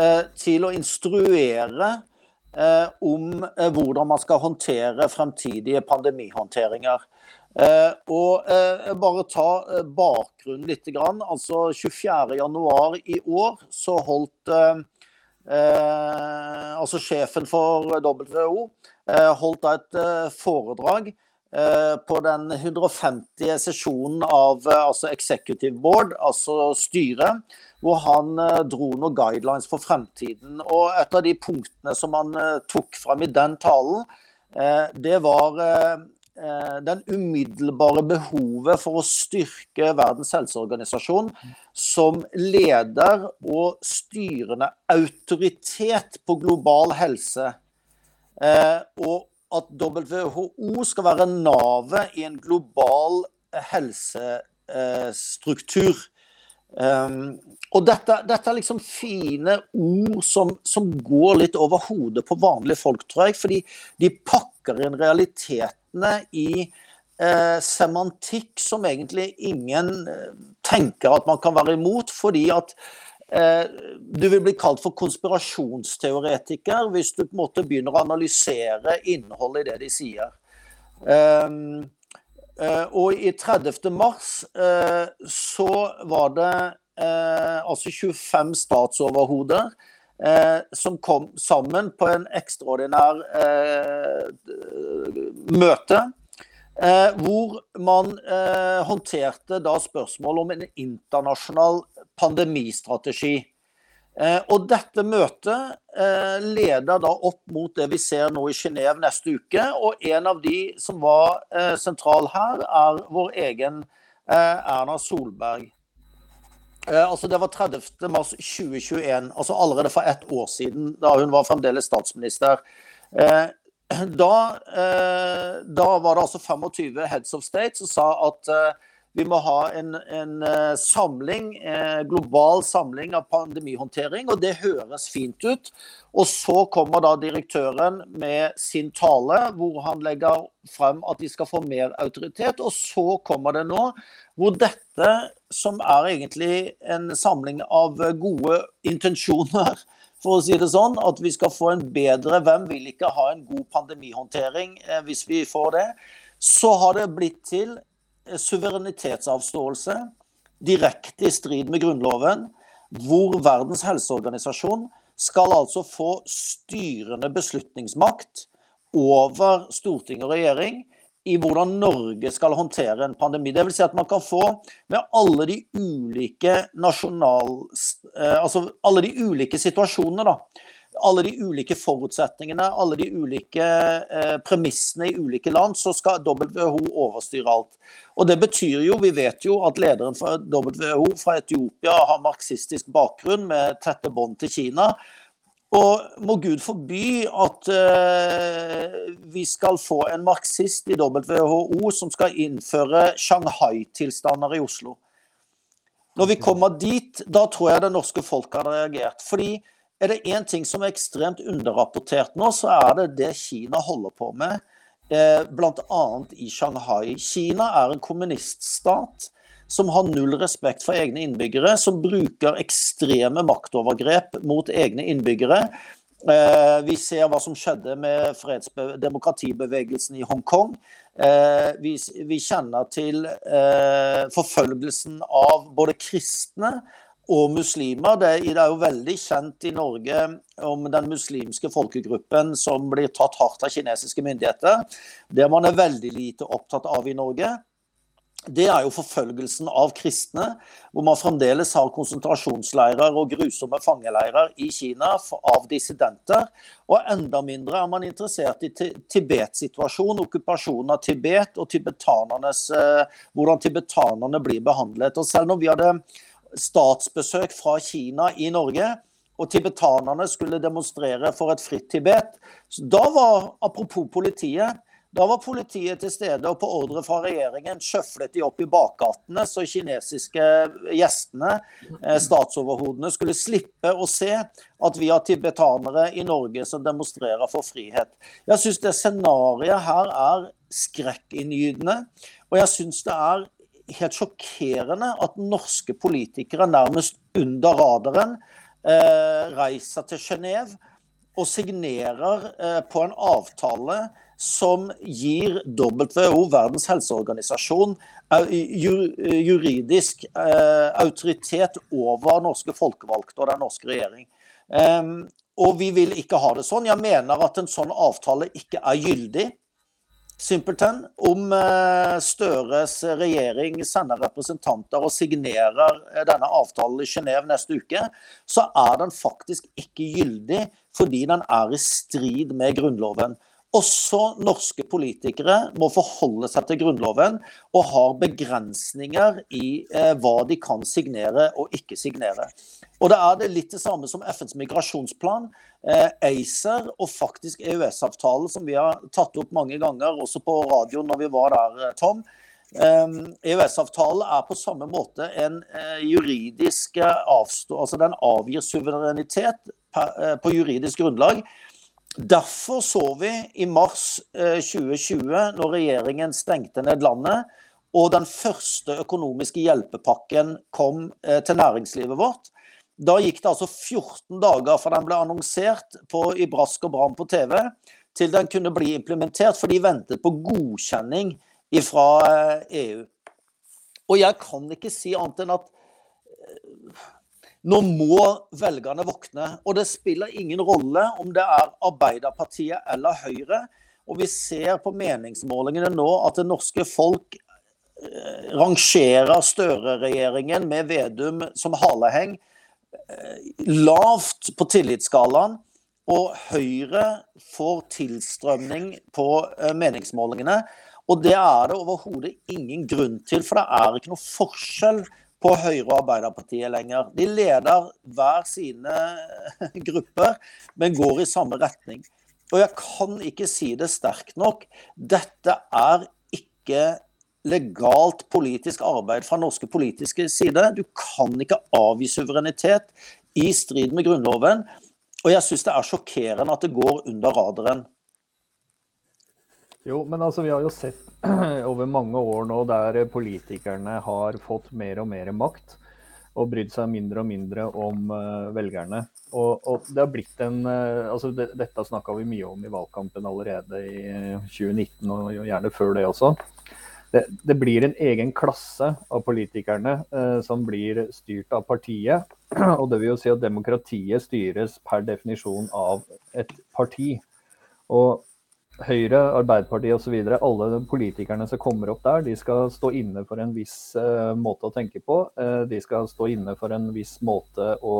eh, til å instruere eh, om hvordan man skal håndtere fremtidige pandemihåndteringer. Eh, og eh, bare ta eh, bakgrunnen litt. Grann. Altså 24.1 i år så holdt eh, altså sjefen for WHO holdt et foredrag på den 150. sesjonen av altså Executive Board, altså styret, hvor han dro noen guidelines for fremtiden. Og et av de punktene som han tok fram i den talen, det var Eh, den umiddelbare behovet for å styrke Verdens helseorganisasjon som leder og styrende autoritet på global helse. Eh, og at WHO skal være navet i en global helsestruktur. Um, og dette, dette, er liksom fine ord som, som går litt over hodet på vanlige folk, tror jeg. Fordi de pakker inn realitetene i eh, semantikk som egentlig ingen eh, tenker at man kan være imot. Fordi at eh, du vil bli kalt for konspirasjonsteoretiker hvis du på en måte begynner å analysere innholdet i det de sier. Um, Eh, og i 30. mars eh, så var det eh, altså 25 statsoverhoder som kom sammen på en ekstraordinær møte. hvor man håndterte da spørsmål om en internasjonal pandemistrategi. Eh, og dette møtet eh, leder da opp mot det vi ser nå i Genéve neste uke. Og en av de som var eh, sentral her, er vår egen Erna Solberg. Altså Det var 30. mars 2021, altså allerede for ett år siden, da hun var fremdeles statsminister. Da, da var det altså 25 heads of state som sa at vi må ha en, en samling, uh, global samling av pandemihåndtering, og det høres fint ut. Og så kommer da direktøren med sin tale, hvor han legger frem at de skal få mer autoritet. Og så kommer det nå hvor dette, som er egentlig en samling av gode intensjoner, for å si det sånn, at vi skal få en bedre Hvem vil ikke ha en god pandemihåndtering eh, hvis vi får det? Så har det blitt til suverenitetsavståelse direkte i strid med Grunnloven, hvor Verdens helseorganisasjon skal altså få styrende beslutningsmakt over storting og regjering i hvordan Norge skal håndtere en pandemi. Det vil si at man kan få med alle de ulike nasjonal... Eh, altså alle de ulike situasjonene, da. alle de ulike forutsetningene, alle de ulike eh, premissene i ulike land, så skal WHO overstyre alt. Og Det betyr jo, vi vet jo at lederen for WHO fra Etiopia har marxistisk bakgrunn med tette bånd til Kina. Og må Gud forby at uh, vi skal få en marxist i WHO som skal innføre Shanghai-tilstander i Oslo. Når vi kommer dit, da tror jeg det norske folk hadde reagert. Fordi er det én ting som er ekstremt underrapportert nå, så er det det Kina holder på med, eh, bl.a. i Shanghai. Kina er en kommuniststat som har null respekt for egne innbyggere, som bruker ekstreme maktovergrep mot egne innbyggere. Eh, vi ser hva som skjedde med demokratibevegelsen i Hongkong. Eh, vi, kjenner til eh, forfølgelsen av både kristne og muslimer. Det, er jo veldig kjent i Norge om den muslimske folkegruppen som blir tatt hardt av kinesiske myndigheter. Det man er veldig lite opptatt av i Norge det er jo forfølgelsen av kristne, hvor man fremdeles har konsentrasjonsleirer og grusomme fangeleirer i Kina av dissidenter. Og enda mindre er man interessert i Tibet-situasjonen, okkupasjonen av Tibet og tibetanernes, eh, hvordan tibetanerne blir behandlet. Og selv når vi hadde statsbesøk fra Kina i Norge, og tibetanerne skulle demonstrere for et fritt Tibet, da var, apropos politiet da var politiet til stede, og på ordre fra regjeringen sjøflet de opp i bakgatene, så kinesiske gjestene, eh, statsoverhodene, skulle slippe å se at vi har tibetanere i Norge som demonstrerer for frihet. Jeg syns det scenarioet her er skrekkinngytende, og jeg syns det er helt sjokkerende at norske politikere nærmest under radaren eh, reiser til Genéve og signerer eh, på en avtale som gir WHO, Verdens helseorganisasjon, juridisk eh, autoritet over norske folkevalgte og den norske regjering. Og vi vil ikke ha det sånn. Jeg mener at en sånn avtale ikke er gyldig. Simpelthen. Om eh, Støres regjering sender representanter og signerer eh, denne avtalen i Genéve neste uke, så er den faktisk ikke gyldig fordi den er i strid med Grunnloven. Også norske politikere må forholde seg til Grunnloven og har begrensninger i eh, hva de kan signere og ikke signere. Og Det er det litt det samme som FNs migrasjonsplan, eh, ACER og faktisk EØS-avtalen, som vi har tatt opp mange ganger, også på radio når vi var der, eh, Tom. Eh, EØS-avtalen er på samme måte en eh, juridisk avstå... Altså den avgir suverenitet på juridisk grunnlag Derfor så vi i mars 2020, eh, når regjeringen stengte ned landet, og den første økonomiske hjelpepakken kom eh, til næringslivet vårt. Da gikk det altså 14 dager fra den ble annonsert på, i brask og bram på TV, til den kunne bli implementert, for de ventet på godkjenning fra EU. Eh, e og jeg kan ikke si annet enn at nå må velgerne våkne. Og det spiller ingen rolle om det er Arbeiderpartiet eller Høyre. Og vi ser på meningsmålingene nå at det norske folk eh, rangerer Støre-regjeringen med Vedum som haleheng eh, lavt på tillitsskalaen. Og Høyre får tilstrømning på eh, meningsmålingene. Og det er det overhodet ingen grunn til, for det er ikke noe forskjell på Høyre og Arbeiderpartiet lenger. De leder hver sine grupper, men går i samme retning. Og jeg kan ikke si det sterkt nok. Dette er ikke legalt politisk arbeid fra norske politiske side. Du kan ikke avgi suverenitet i strid med Grunnloven. Og jeg syns det er sjokkerende at det går under radaren. Jo, men altså, vi har jo sett over mange år nå der politikerne har fått mer og mer makt og brydd seg mindre og mindre om uh, velgerne. Og, og, det har blitt en uh, altså det, Dette snakka vi mye om i valgkampen allerede i 2019, og gjerne før det også. Det, det blir en egen klasse av politikerne uh, som blir styrt av partiet. Og det vil jo si at demokratiet styres per definisjon av et parti. Og Høyre, Arbeiderpartiet osv. Alle politikerne som kommer opp der, de skal stå inne for en viss uh, måte å tenke på. Uh, de skal stå inne for en viss måte å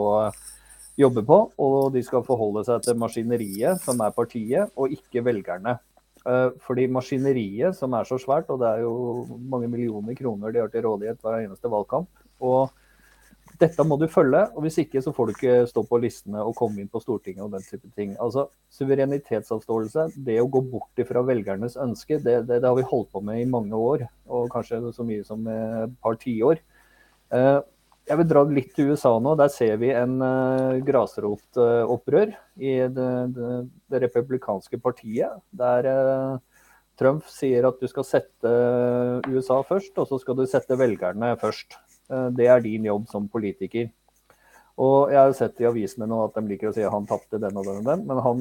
jobbe på. Og de skal forholde seg til maskineriet, som er partiet, og ikke velgerne. Uh, fordi maskineriet, som er så svært, og det er jo mange millioner kroner de har til rådighet hver eneste valgkamp. og dette må du følge, og hvis ikke så får du ikke stå på listene og komme inn på Stortinget og den type ting. Altså, Suverenitetsavståelse, det å gå bort ifra velgernes ønske, det, det, det, har vi holdt på med i mange år. Og kanskje så mye som et par tiår. Eh, jeg vil dra litt til USA nå. Der ser vi en uh, grasrotopprør i det, det, republikanske partiet. Der Trump sier at du skal sette USA først, og så skal du sette velgerne først. Uh, det er din jobb som politiker. Og jeg har sett i avisene nå at de liker å si at han tapte den og den og den, men han,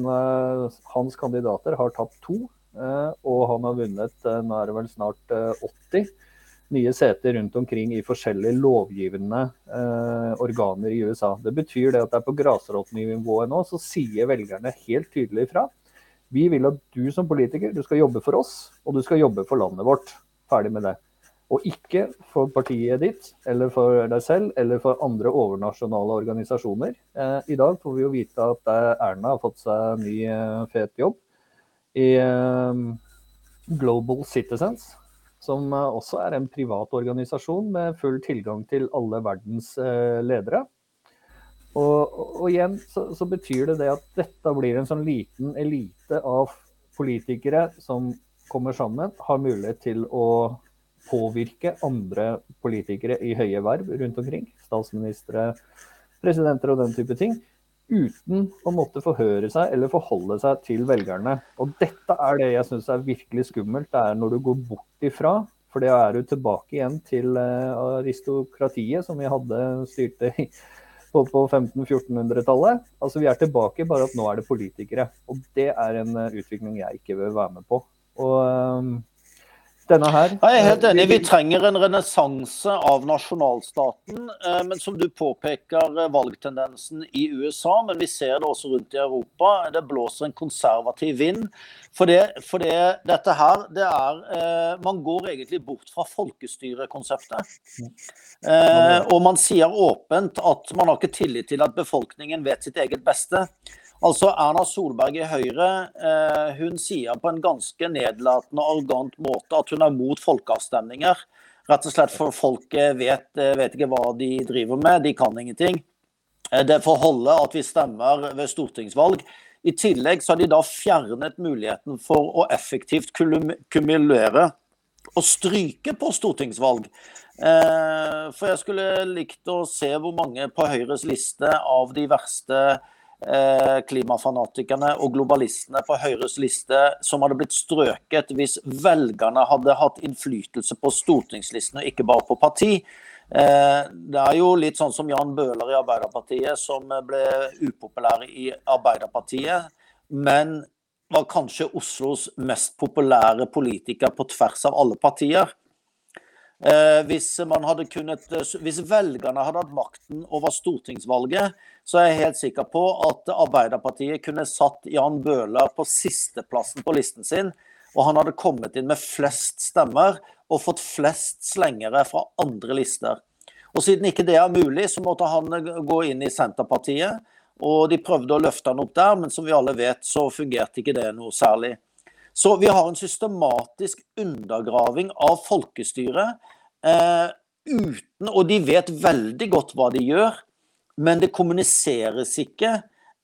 hans kandidater har tapt to. Og han har vunnet, nå er det vel snart 80 nye seter rundt omkring i forskjellige lovgivende eh, organer i USA. Det betyr det at det er på grasrotnivået nå, så sier velgerne helt tydelig ifra. Vi vil at du som politiker du skal jobbe for oss, og du skal jobbe for landet vårt. Ferdig med det. Og ikke for partiet ditt, eller for deg selv, eller for andre overnasjonale organisasjoner. Eh, I dag får vi jo vite at eh, Erna har fått seg ny eh, fet jobb i eh, Global Citizens som eh, også er en privat organisasjon med full tilgang til alle verdens eh, ledere. Og, og igjen så, så, betyr det det at dette blir en sånn liten elite av politikere som kommer sammen, har mulighet til å påvirke andre politikere i høye verv rundt omkring. Statsministre, presidenter og den type ting uten å måtte forhøre seg eller forholde seg til velgerne. Og dette er det jeg syns er virkelig skummelt. Det er når du går bort ifra. For det er jo tilbake igjen til eh, aristokratiet som vi hadde styrte på, på 1500-1400-tallet. Altså Vi er tilbake, bare at nå er det politikere. Og det er en eh, utvikling jeg ikke vil være med på. Og ehm, denne her. Jeg er helt enig. Vi trenger en renessanse av nasjonalstaten. Eh, men som du påpeker, eh, valgtendensen i USA, men vi ser det også rundt i Europa. Det blåser en konservativ vind. For, det, for det, dette her, det er eh, Man går egentlig bort fra folkestyrekonseptet. Og man sier åpent at man har ikke tillit til at befolkningen vet sitt eget beste. Altså Erna Solberg i Høyre eh, hun sier på en ganske nedlatende og arrogant måte at hun er mot folkeavstemninger. Rett og slett for folket vet, eh, vet ikke hva de driver med, de kan ingenting. Eh, det får holde at vi stemmer ved stortingsvalg. I tillegg så har de da fjernet muligheten for å effektivt kumulere og stryke på stortingsvalg. For jeg skulle likt å se hvor mange på Høyres liste av de verste klimafanatikerne og globalistene på Høyres liste som hadde blitt strøket hvis velgerne hadde hatt innflytelse på stortingslisten og ikke bare på parti. Eh, det er jo litt sånn som Jan Bøhler i Arbeiderpartiet, som ble upopulær i Arbeiderpartiet, men var kanskje Oslos mest populære politiker på tvers av alle partier. Eh, hvis, kunnet, eh, hvis, velgerne hadde hatt makten over stortingsvalget, så er jeg helt sikker på at Arbeiderpartiet kunne satt Jan Bøhler på sisteplassen på listen sin, og han hadde kommet inn med flest stemmer og fått flest slengere fra andre lister. Og Siden ikke det er mulig, så måtte han gå inn i Senterpartiet. og De prøvde å løfte han opp der, men som vi alle vet, så fungerte ikke det noe særlig. Så vi har en systematisk undergraving av folkestyret Eh, uten, og de vet veldig godt hva de gjør, men det kommuniseres ikke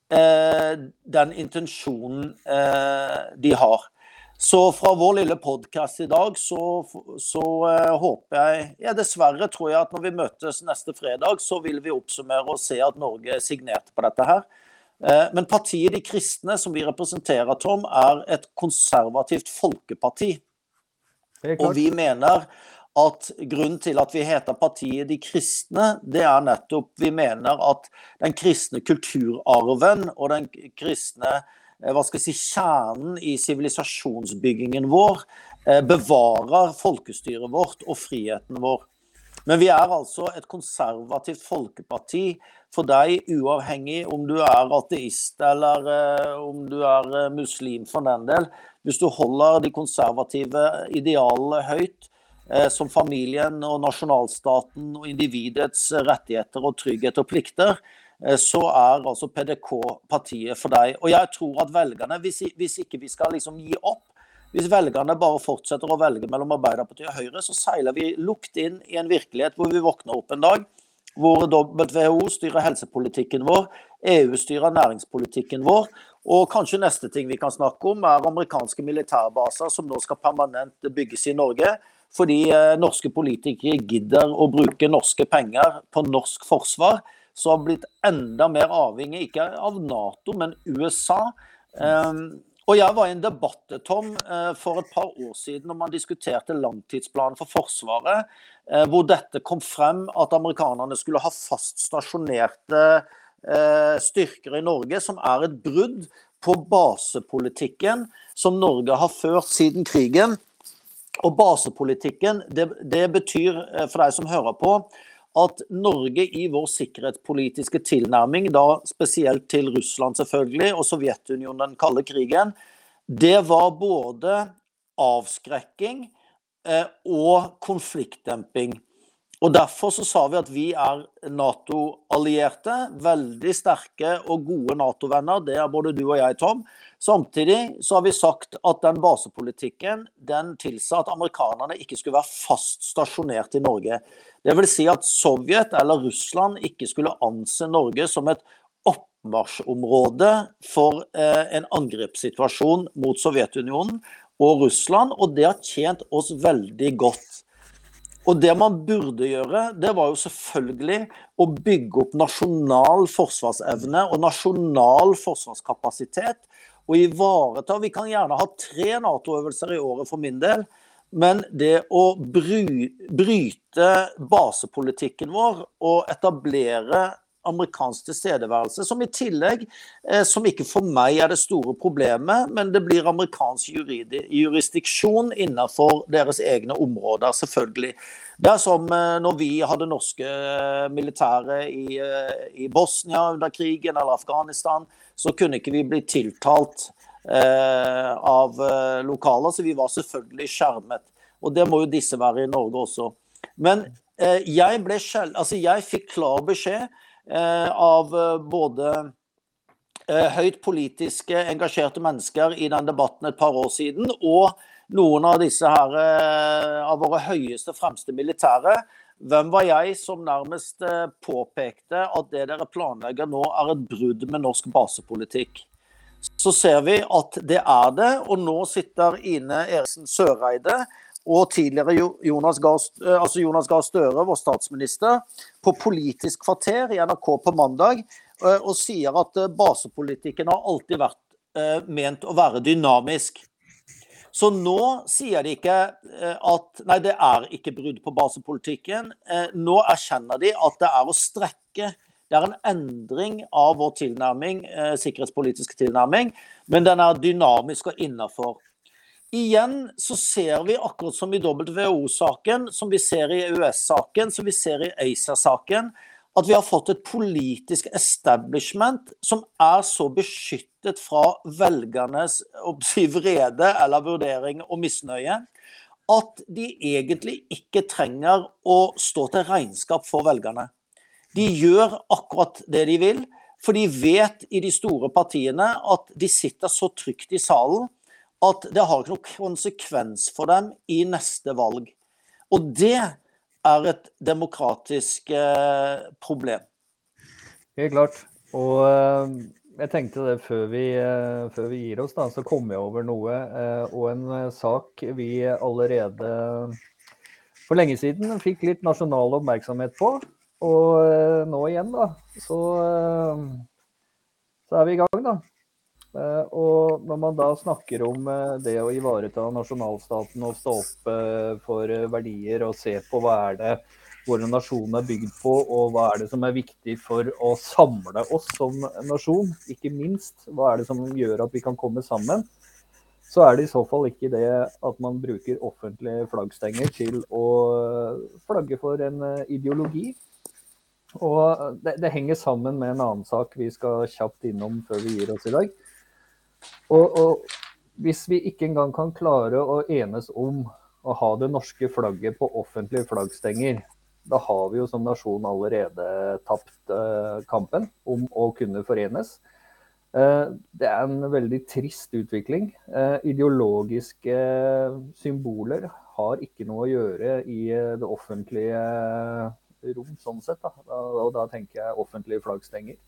eh, den intensjonen eh, de har. Så fra vår lille podkast i dag, så, så uh, håper jeg ja, Dessverre tror jeg at når vi møtes neste fredag, så vil vi oppsummere og se at Norge signerte på dette her. Uh, men partiet De kristne, som vi representerer, Tom, er et konservativt folkeparti. Og vi mener at grunnen til at vi heter partiet De kristne, det er nettopp vi mener at den kristne kulturarven og den kristne eh, hva skal jeg si, kjernen i sivilisasjonsbyggingen vår eh, bevarer folkestyret vårt og friheten vår. Men vi er altså et konservativt folkeparti for deg, uavhengig om du er ateist eller uh, om du er muslim for den del. Hvis du holder de konservative idealene høyt, uh, som familien og nasjonalstaten og individets rettigheter og trygghet og plikter, så er altså PDK partiet for deg. Og jeg tror at velgerne, hvis, hvis ikke vi skal liksom gi opp, hvis velgerne bare fortsetter å velge mellom Arbeiderpartiet og Høyre, så seiler vi lukt inn i en virkelighet hvor vi våkner opp en dag hvor WHO styrer helsepolitikken vår, EU styrer næringspolitikken vår, og kanskje neste ting vi kan snakke om, er amerikanske militærbaser som nå skal permanent bygges i Norge. Fordi eh, norske politikere gidder å bruke norske penger på norsk forsvar, som har blitt enda mer avhengig, ikke av Nato, men USA. Um, og jeg var i en debatt Tom, eh, for et par år siden når man diskuterte langtidsplanen for Forsvaret, eh, hvor dette kom frem at amerikanerne skulle ha fast stasjonerte eh, styrker i Norge, som er et brudd på basepolitikken som Norge har ført siden krigen. Og basepolitikken, det, det betyr for deg som hører på, at Norge i vår sikkerhetspolitiske tilnærming, da spesielt til Russland selvfølgelig, og Sovjetunionen den kalde krigen, det var både avskrekking eh, og konfliktdemping. Og Derfor så sa vi at vi er Nato-allierte. Veldig sterke og gode Nato-venner. Det er både du og jeg, Tom. Samtidig så har vi sagt at den basepolitikken den tilsa at amerikanerne ikke skulle være fast stasjonert i Norge. Vil si at Sovjet eller Russland ikke skulle anse Norge som et oppmarsjområde for eh, en angrepssituasjon mot Sovjetunionen og Russland, og det har tjent oss veldig godt. Og det man burde gjøre, det var jo selvfølgelig å bygge opp nasjonal forsvarsevne og nasjonal forsvarskapasitet. Og ivareta Vi kan gjerne ha tre Nato-øvelser i året for min del. Men det å bry, bryte basepolitikken vår og etablere amerikansk tilstedeværelse, som i tillegg, eh, som ikke for meg er det store problemet, men det blir amerikansk jurisdiksjon innenfor deres egne områder, selvfølgelig. Det er som eh, når vi hadde norske eh, militære i, i Bosnia under krigen eller Afghanistan, så kunne ikke vi bli tiltalt eh, av lokaler, så vi var selvfølgelig skjermet. Og det må jo disse være i Norge også. Men eh, jeg, ble altså jeg fikk klar beskjed av eh, både eh, høyt politiske engasjerte mennesker i den debatten et par år siden, og noen av disse her av våre høyeste, fremste militære. Hvem var jeg som nærmest påpekte at det dere planlegger nå, er et brudd med norsk basepolitikk? Så ser vi at det er det, og nå sitter Ine Eriksen Søreide og tidligere Jonas Gahr, eh, altså Støre, vår statsminister, på Politisk kvarter i NRK på mandag eh, og sier at eh, basepolitikken har alltid vært ment å være dynamisk. Så nå sier de ikke at nei, det er ikke brudd på basepolitikken. Nå erkjenner de at det er å strekke. Det er en endring av vår tilnærming, sikkerhetspolitiske tilnærming, men den er dynamisk og innafor. Igjen så ser vi, akkurat som i WHO-saken, som vi ser i EØS-saken, som vi ser i ACER-saken, at vi har fått et politisk establishment som er så beskyttet fra velgernes vrede eller vurdering og misnøye at de egentlig ikke trenger å stå til regnskap for velgerne. De gjør akkurat det de vil, for de vet i de store partiene at de sitter så trygt i salen at det har ikke noen konsekvens for dem i neste valg. Og det er et demokratisk eh, problem. Helt klart. Og eh, jeg tenkte det før vi, eh, før vi gir oss, da, så kom jeg over noe. Og en sak vi allerede for lenge siden fikk litt nasjonal oppmerksomhet på. Og nå igjen, da, så, så er vi i gang, da. Eh, og når man da snakker om eh, det å ivareta nasjonalstaten og stå opp eh, for verdier og se på hva er det våre nasjoner er bygd på, og hva er det som er viktig for å samle oss som nasjon, ikke minst, hva er det som gjør at vi kan komme sammen, så er det i så fall ikke det at man bruker offentlige flaggstenger til å flagge for en ideologi. Og det, det henger sammen med en annen sak vi skal kjapt innom før vi gir oss i dag. Og, og, hvis vi ikke engang kan klare å enes om å ha det norske flagget på offentlige flaggstenger, da har vi jo som nasjon allerede tapt kampen om å kunne forenes. Det er en veldig trist utvikling. Ideologiske symboler har ikke noe å gjøre i det offentlige rom, sånn sett. Da. Og da tenker jeg offentlige flaggstenger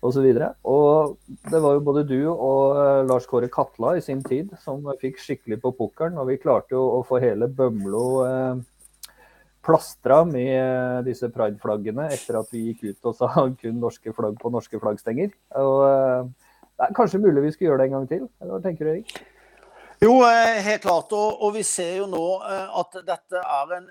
osv. Og, og det var jo både du og uh, Lars Kåre Katla i sin tid som fikk skikkelig på pukkelen. Og vi klarte jo å få hele Bømlo eh, plastra med uh, disse prideflaggene etter at vi gikk ut og sa kun norske flagg på norske flaggstenger. Og det er kanskje mulig vi skal gjøre det en gang til? Hva tenker du, Erik? Jo, helt klart. Og, og, vi ser jo nå at dette er en,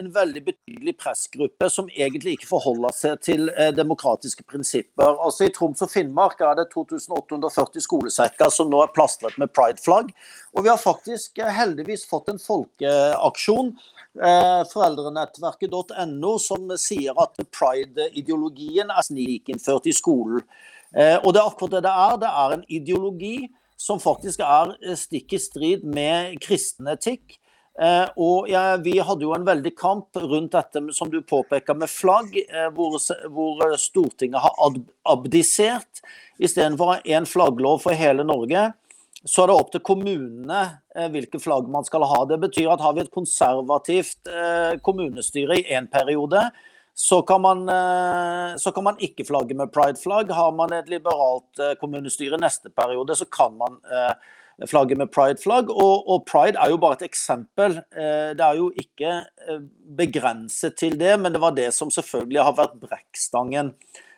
en, veldig betydelig pressgruppe som egentlig ikke forholder seg til eh, demokratiske prinsipper. Altså I Troms og Finnmark er det 2840 skolesekker som nå er plastret med prideflagg. Og vi har faktisk heldigvis fått en folkeaksjon, eh, foreldrenettverket.no, som sier at pride-ideologien er snikinnført i skolen. Eh, og det er akkurat det det er. Det er en ideologi som faktisk er eh, stikk i strid med kristen etikk. Eh, og ja, Vi hadde jo en veldig kamp rundt dette som du påpeker med flagg, eh, hvor, hvor, Stortinget har abdisert. Istedenfor å ha én flagglov for hele Norge, så er det opp til kommunene hvilke flagg man skal ha. Det betyr at har vi et konservativt kommunestyre i én periode, så kan, man, eh, så kan man ikke flagge med prideflagg. Har man et liberalt eh, kommunestyre neste periode, så kan man eh, flagge med prideflagg. Og, og pride er jo bare et eksempel. Det er jo ikke begrenset til det, men det var det som selvfølgelig har vært brekkstangen.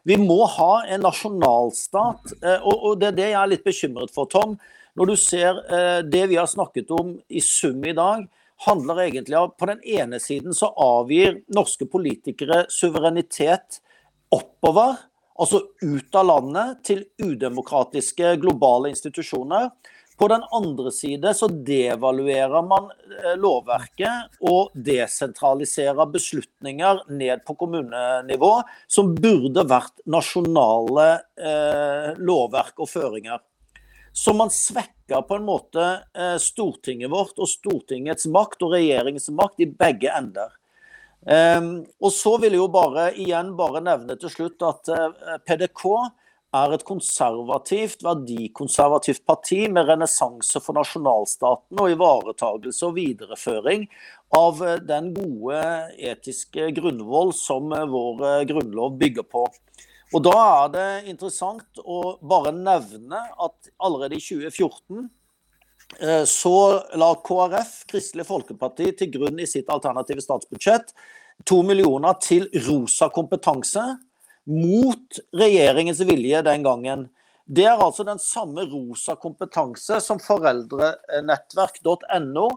Vi må ha en nasjonalstat, og det er det jeg er litt bekymret for, Tom. Når du ser det vi har snakket om i sum i dag, handler egentlig om På den ene siden så avgir norske politikere suverenitet oppover, altså ut av landet, til udemokratiske globale institusjoner. På den andre side så devaluerer man eh, lovverket og desentraliserer beslutninger ned på kommunenivå, som burde vært nasjonale eh, lovverk og føringer. Så man svekker på en måte eh, Stortinget vårt og Stortingets makt og regjeringens makt i begge ender. Um, og så vil jeg jo bare igjen bare nevne til slutt at eh, PDK er et konservativt, verdikonservativt parti med renessanse for nasjonalstaten og ivaretagelse og videreføring av uh, den gode etiske grunnvoll som vår grunnlov bygger på. Og Da er det interessant å bare nevne at allerede i 2014 eh, så la KrF, Kristelig Folkeparti, til grunn i sitt alternative statsbudsjett to millioner til rosa kompetanse mot regjeringens vilje den gangen. Det er altså den samme rosa kompetanse som foreldrenettverk.no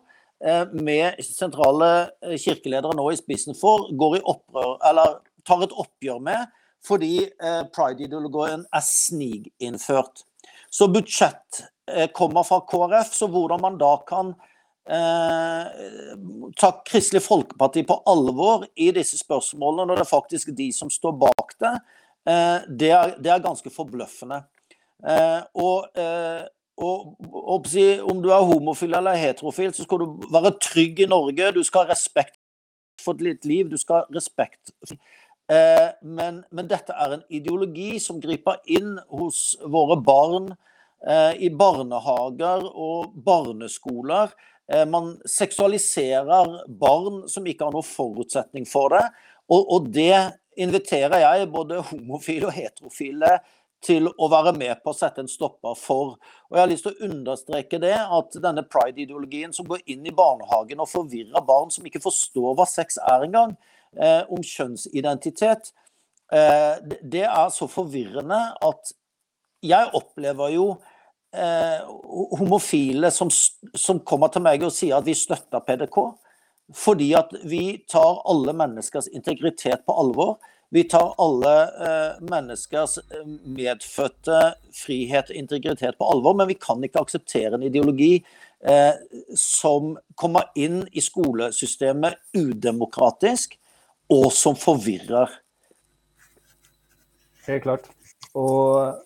eh, med sentrale eh, kirkeledere nå i spissen for, går i opprør, eller tar et oppgjør med fordi eh, pride-ideologien er sniginnført. Så budsjett eh, kommer fra KrF, så hvordan man da kan eh, ta Kristelig Folkeparti på alvor i disse spørsmålene, når det er faktisk de som står bak det, eh, det, er, det, er, ganske forbløffende. Eh, og, eh, og, og, om du er homofil eller heterofil, så skal du være trygg i Norge. Du skal ha respekt for ditt liv. Du skal ha respekt Eh, men, men, dette er en ideologi som griper inn hos våre barn eh, i barnehager og barneskoler. Eh, man seksualiserer barn som ikke har noen forutsetning for det. Og, og det inviterer jeg både homofile og heterofile til å være med på å sette en stopper for. Og Jeg har lyst til å understreke det, at denne pride-ideologien som går inn i barnehagen og forvirrer barn som ikke forstår hva sex er engang, eh, om kjønnsidentitet, eh, det er så forvirrende at jeg opplever jo eh, homofile som, som, kommer til meg og sier at vi støtter PDK. Fordi at vi tar alle menneskers integritet på alvor. Vi tar alle eh, menneskers eh, medfødte frihet og integritet på alvor, men vi kan ikke akseptere en ideologi eh, som kommer inn i skolesystemet udemokratisk, og som forvirrer. Helt klart. Og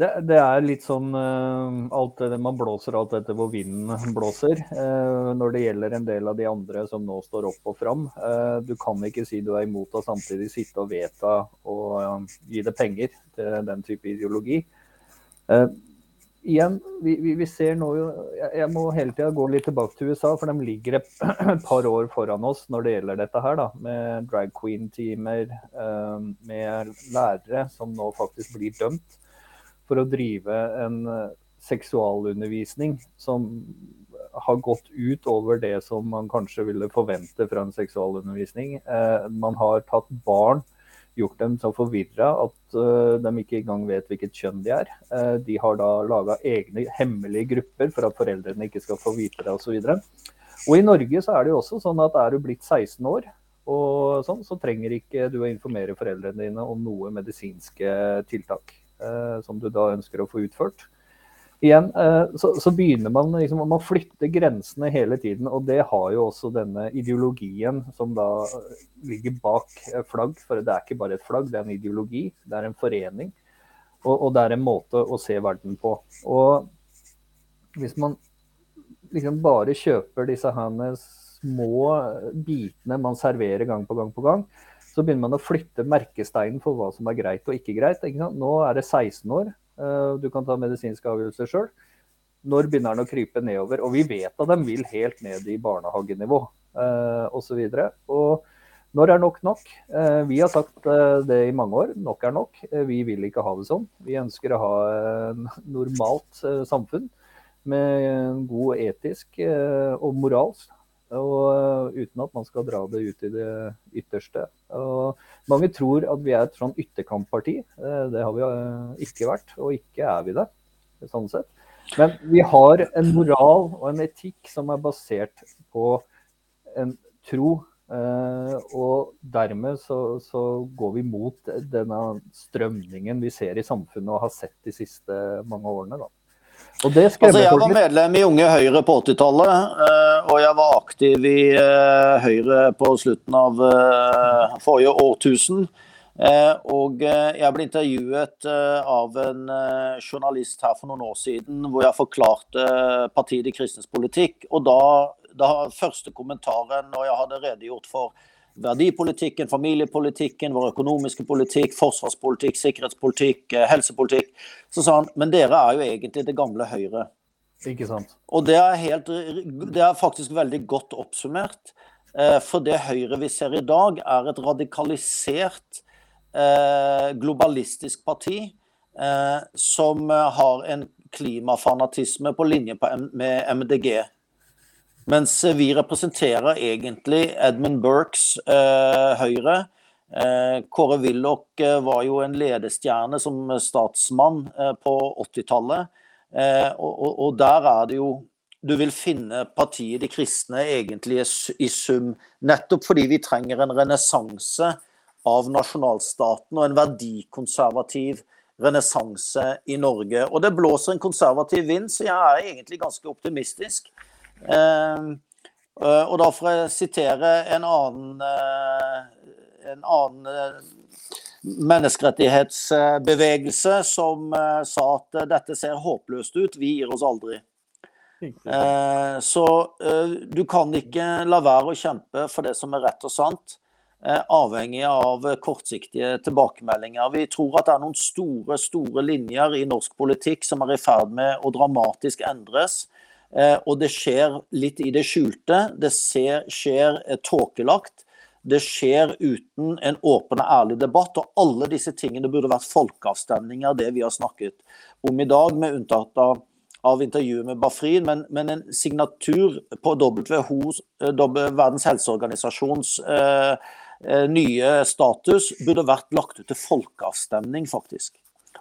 Det, det, er litt sånn uh, alt det, Man blåser alt etter hvor vinden blåser. Uh, når det gjelder en del av de andre som nå står opp og fram. Uh, du kan ikke si du er imot og samtidig sitte og vedta og gi det penger til den type ideologi. Igjen, vi, vi, vi, ser nå jo Jeg, må hele tida gå litt tilbake til USA, for de ligger et, par år foran oss når det gjelder dette her. da, Med drag queen-teamer, med lærere som nå faktisk blir dømt for å drive en eh, seksualundervisning som har gått ut over det som man kanskje ville forvente fra en seksualundervisning. Eh, man har tatt barn, gjort dem så forvirra at uh, de ikke engang vet hvilket kjønn de er. Uh, de har da laga egne hemmelige grupper for at foreldrene ikke skal få vite det osv. Og i Norge så er det jo også sånn at er du blitt 16 år, og sånn, så trenger ikke du å informere foreldrene dine om noe medisinske tiltak. uh, som du da ønsker å få utført. Igjen, eh, så, så begynner man liksom, man flytter grensene hele tiden. Og det har jo også denne ideologien som da eh, ligger bak flagg. For det er ikke bare et flagg, det er en ideologi. Det er en forening. Og, og det er en måte å se verden på. Og hvis man liksom bare kjøper disse her små bitene man serverer gang på gang på gang, så begynner man å flytte merkesteinen for hva som er greit og ikke greit. Ikke Nå er det 16 år, du kan ta medisinske avgjørelser sjøl. Når begynner den å krype nedover? Og vi vet at de vil helt ned i barnehagenivå eh, osv. Når er nok nok? Eh, vi har sagt det i mange år. Nok er nok. Vi vil ikke ha det sånn. Vi ønsker å ha et normalt samfunn med god etisk og moralsk og eh, uten at man skal dra det ut i det ytterste. Og mange tror at vi er et sånn ytterkampparti. Eh, det har vi eh, ikke vært, og ikke er vi det. sånn sett. Men vi har en moral og en etikk som er basert på en tro. Og dermed så, så går vi mot denne strømningen vi ser i samfunnet og har sett de siste mange årene. da. Altså, jeg var medlem i Unge Høyre på 80-tallet, eh, og jeg var aktiv i eh, Høyre på slutten av eh, forrige årtusen. Og jeg ble intervjuet av en journalist her for noen år siden hvor jeg forklarte partiet De kristnes politikk. Og da, da første kommentaren når jeg hadde redegjort for verdipolitikken, familiepolitikken, vår økonomiske politikk, forsvarspolitikk, sikkerhetspolitikk, eh, helsepolitikk. Så sa han men dere er jo egentlig det gamle Høyre. Ikke sant. Og det er, helt, det er faktisk veldig godt oppsummert. Eh, for det Høyre vi ser i dag, er et radikalisert, eh, globalistisk parti som har en klimafanatisme på linje med MDG. Mens vi representerer egentlig Edmund Burkes eh, Høyre. Eh, Kåre Willoch eh, var jo en ledestjerne som statsmann eh, på 80-tallet. Eh, og, og, og, der er det jo Du vil finne partiet De kristne egentlig i sum. Nettopp fordi vi trenger en renessanse av nasjonalstaten og en verdikonservativ renessanse i Norge. Og det blåser en konservativ vind, så jeg er egentlig ganske optimistisk. Ehm, eh, og da får jeg sitere en annen, eh, en annen eh, menneskerettighetsbevegelse som sa at dette ser håpløst ut, vi gir oss aldri. Så du kan ikke la være å kjempe for det som er rett og sant, avhengig av kortsiktige tilbakemeldinger. Vi tror at det er noen store, store linjer i norsk politikk som er i ferd med å dramatisk endres. Eh, og det skjer litt i det skjulte. Det ser, skjer eh, tåkelagt. Det skjer uten en åpen og ærlig debatt. Og alle disse tingene burde vært folkeavstemninger, det vi har snakket om i dag, med unntatt av, av intervjuet med Bafrin. Men, men, en signatur på WHO, eh, Verdens helseorganisasjons eh, nye status, burde vært lagt ut til folkeavstemning, faktisk.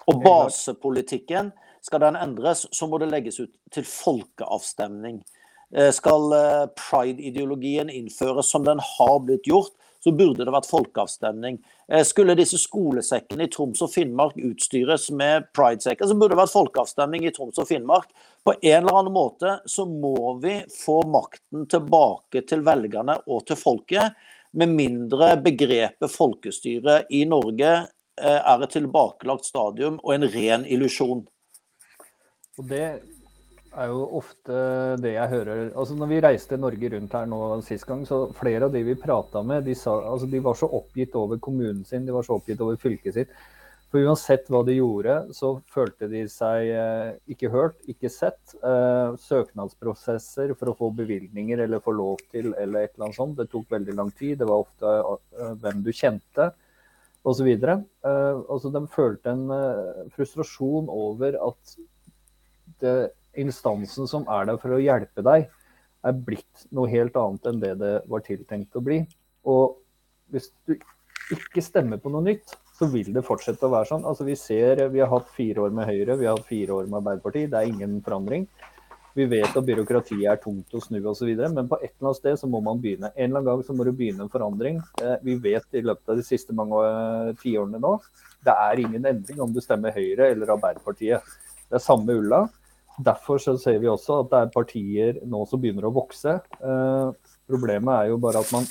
Og basepolitikken skal den endres, så må det legges ut til folkeavstemning. Eh, skal eh, pride-ideologien innføres som den har blitt gjort, så burde det vært folkeavstemning. Eh, skulle disse skolesekkene i Troms og Finnmark utstyres med pridesekker, så burde det vært folkeavstemning i Troms og Finnmark. På en eller annen måte så må vi få makten tilbake til velgerne og til folket. Med mindre begrepet folkestyre i Norge er et tilbakelagt stadium og en ren illusjon. Og det er jo ofte det jeg hører altså Når vi reiste Norge rundt her nå sist gang, så flere av de vi prata med, de, sa, altså de var så oppgitt over kommunen sin, de var så oppgitt over fylket sitt. For uansett hva de gjorde, så følte de seg eh, ikke hørt, ikke sett. Eh, søknadsprosesser for å få bevilgninger eller få lov til eller et eller annet sånt, det tok veldig lang tid. Det var ofte eh, hvem du kjente osv. Eh, altså, de følte en frustrasjon over at det instansen som er der for å hjelpe deg, er blitt noe helt annet enn det det var tiltenkt å bli. Og hvis du ikke stemmer på noe nytt, så vil det fortsette å være sånn. Altså Vi ser, vi har hatt fire år med Høyre, vi har hatt fire år med Arbeiderpartiet. Det er ingen forandring. Vi vet at byråkratiet er tungt å snu osv., men på et eller annet sted så må man begynne. En eller annen gang så må du begynne en forandring. Eh, vi vet i løpet av de siste mange eh, tiårene nå, det er ingen endring om du stemmer Høyre eller Arbeiderpartiet. Det er samme ulla. Derfor så ser vi også at det er partier nå som begynner å vokse. Eh, problemet er jo bare at man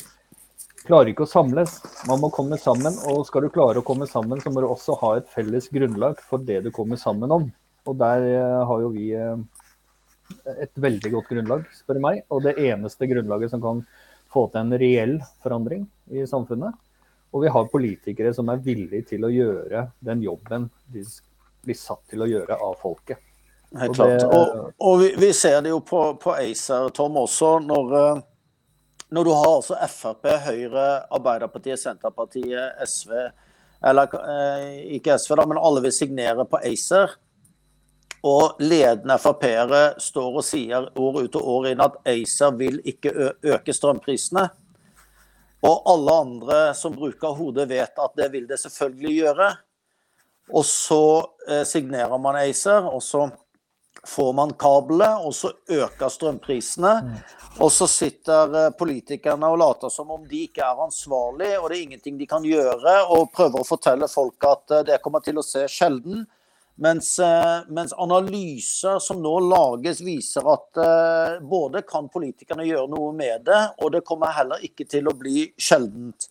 klarer ikke å samles. Man må komme sammen. Og skal du klare å komme sammen, så må du også ha et felles grunnlag for det du kommer sammen om. Og der eh, har jo vi eh, et veldig godt grunnlag, spør meg. Og det eneste grunnlaget som kan få til en reell forandring i samfunnet. Og vi har politikere som er villige til å gjøre den jobben de blir satt til å gjøre av folket. Helt klart. Og, og vi, vi, ser det jo på, på ACER, Tom, også. Når, eh, når du har altså Frp, Høyre, Arbeiderpartiet, Senterpartiet, SV Eller eh, ikke SV, da, men alle vil signere på ACER. Og ledende Frp-ere står og sier år ut og år inn at ACER vil ikke øke strømprisene. Og alle andre som bruker hodet, vet at det vil det selvfølgelig gjøre. Og så eh, signerer man ACER, og så får man kablene, og så øker strømprisene. Mm. Og så sitter eh, politikerne og later som om de ikke er ansvarlige, og det er ingenting de kan gjøre, og prøver å fortelle folk at eh, det kommer til å se sjelden. Mens, eh, mens analyser som nå lages, viser at både kan politikerne gjøre noe med det, og det kommer heller ikke til å bli sjeldent.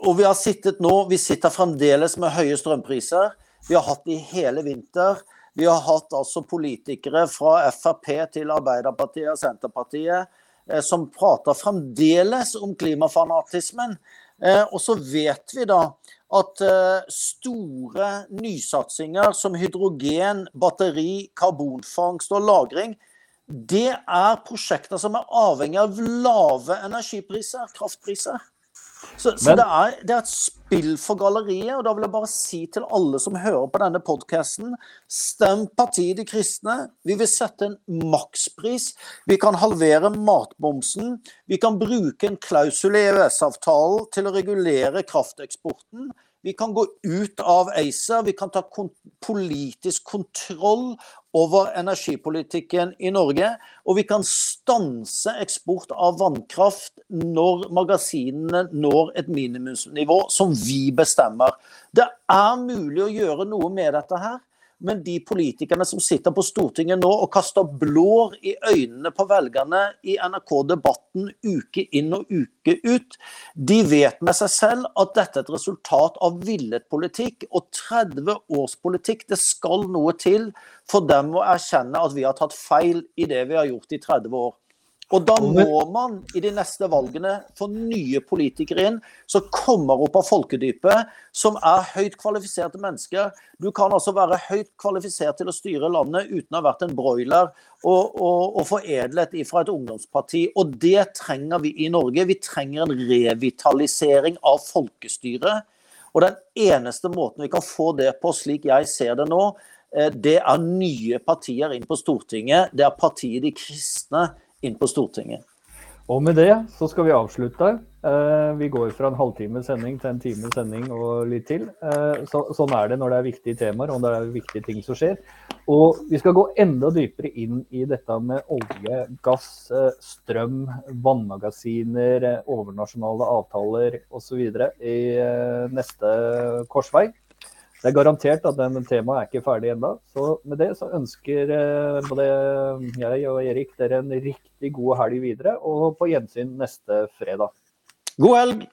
Og vi har sittet nå, vi sitter fremdeles med høye strømpriser. Vi har hatt det i hele vinter. Vi har hatt altså politikere fra Frp til Arbeiderpartiet og Senterpartiet eh, som prater fremdeles om klimafanatismen. Eh, og så vet vi da at eh, store nysatsinger som hydrogen, batteri, karbonfangst og -lagring, det er prosjekter som er avhengig av lave energipriser, kraftpriser. Så, så det, er, det, er, et spill for galleriet, og da vil jeg bare si til alle som hører på denne podkasten, stem partiet De kristne. Vi vil sette en makspris. Vi kan halvere matbomsen. Vi kan bruke en klausul i EØS-avtalen til å regulere krafteksporten. Vi kan gå ut av ACER, vi kan ta kon politisk kontroll over energipolitikken i Norge. Og vi kan stanse eksport av vannkraft når magasinene når et minimumsnivå som vi bestemmer. Det er mulig å gjøre noe med dette her. Men de politikerne som sitter på Stortinget nå og kaster blår i øynene på velgerne i NRK-debatten uke inn og uke ut, de vet med seg selv at dette er et resultat av villet politikk. Og 30 års politikk, det skal noe til for dem å erkjenne at vi har tatt feil i det vi har gjort i 30 år. Og da må man i de neste valgene få nye politikere inn som kommer opp av folkedypet, som er høyt kvalifiserte mennesker. Du kan altså være høyt kvalifisert til å styre landet uten å ha vært en broiler og, og, og foredlet fra et ungdomsparti. Og det trenger vi i Norge. Vi trenger en revitalisering av folkestyret. Og den eneste måten vi kan få det på, slik jeg ser det nå, eh, det er nye partier inn på Stortinget. Det er partiet De kristne inn på Stortinget. Og med det så skal vi avslutte. Eh, vi går fra en halvtime sending til en time sending og litt til. Eh, så, sånn er det når det er viktige temaer og det er viktige ting som skjer. Og vi skal gå enda dypere inn i dette med olje, gass, eh, strøm, vannmagasiner, overnasjonale avtaler osv. i neste korsvei. Det er garantert at den temaet er ikke ferdig ennå. Så med det så ønsker eh, både jeg og Erik dere en riktig god helg videre, og på gjensyn neste fredag. God helg!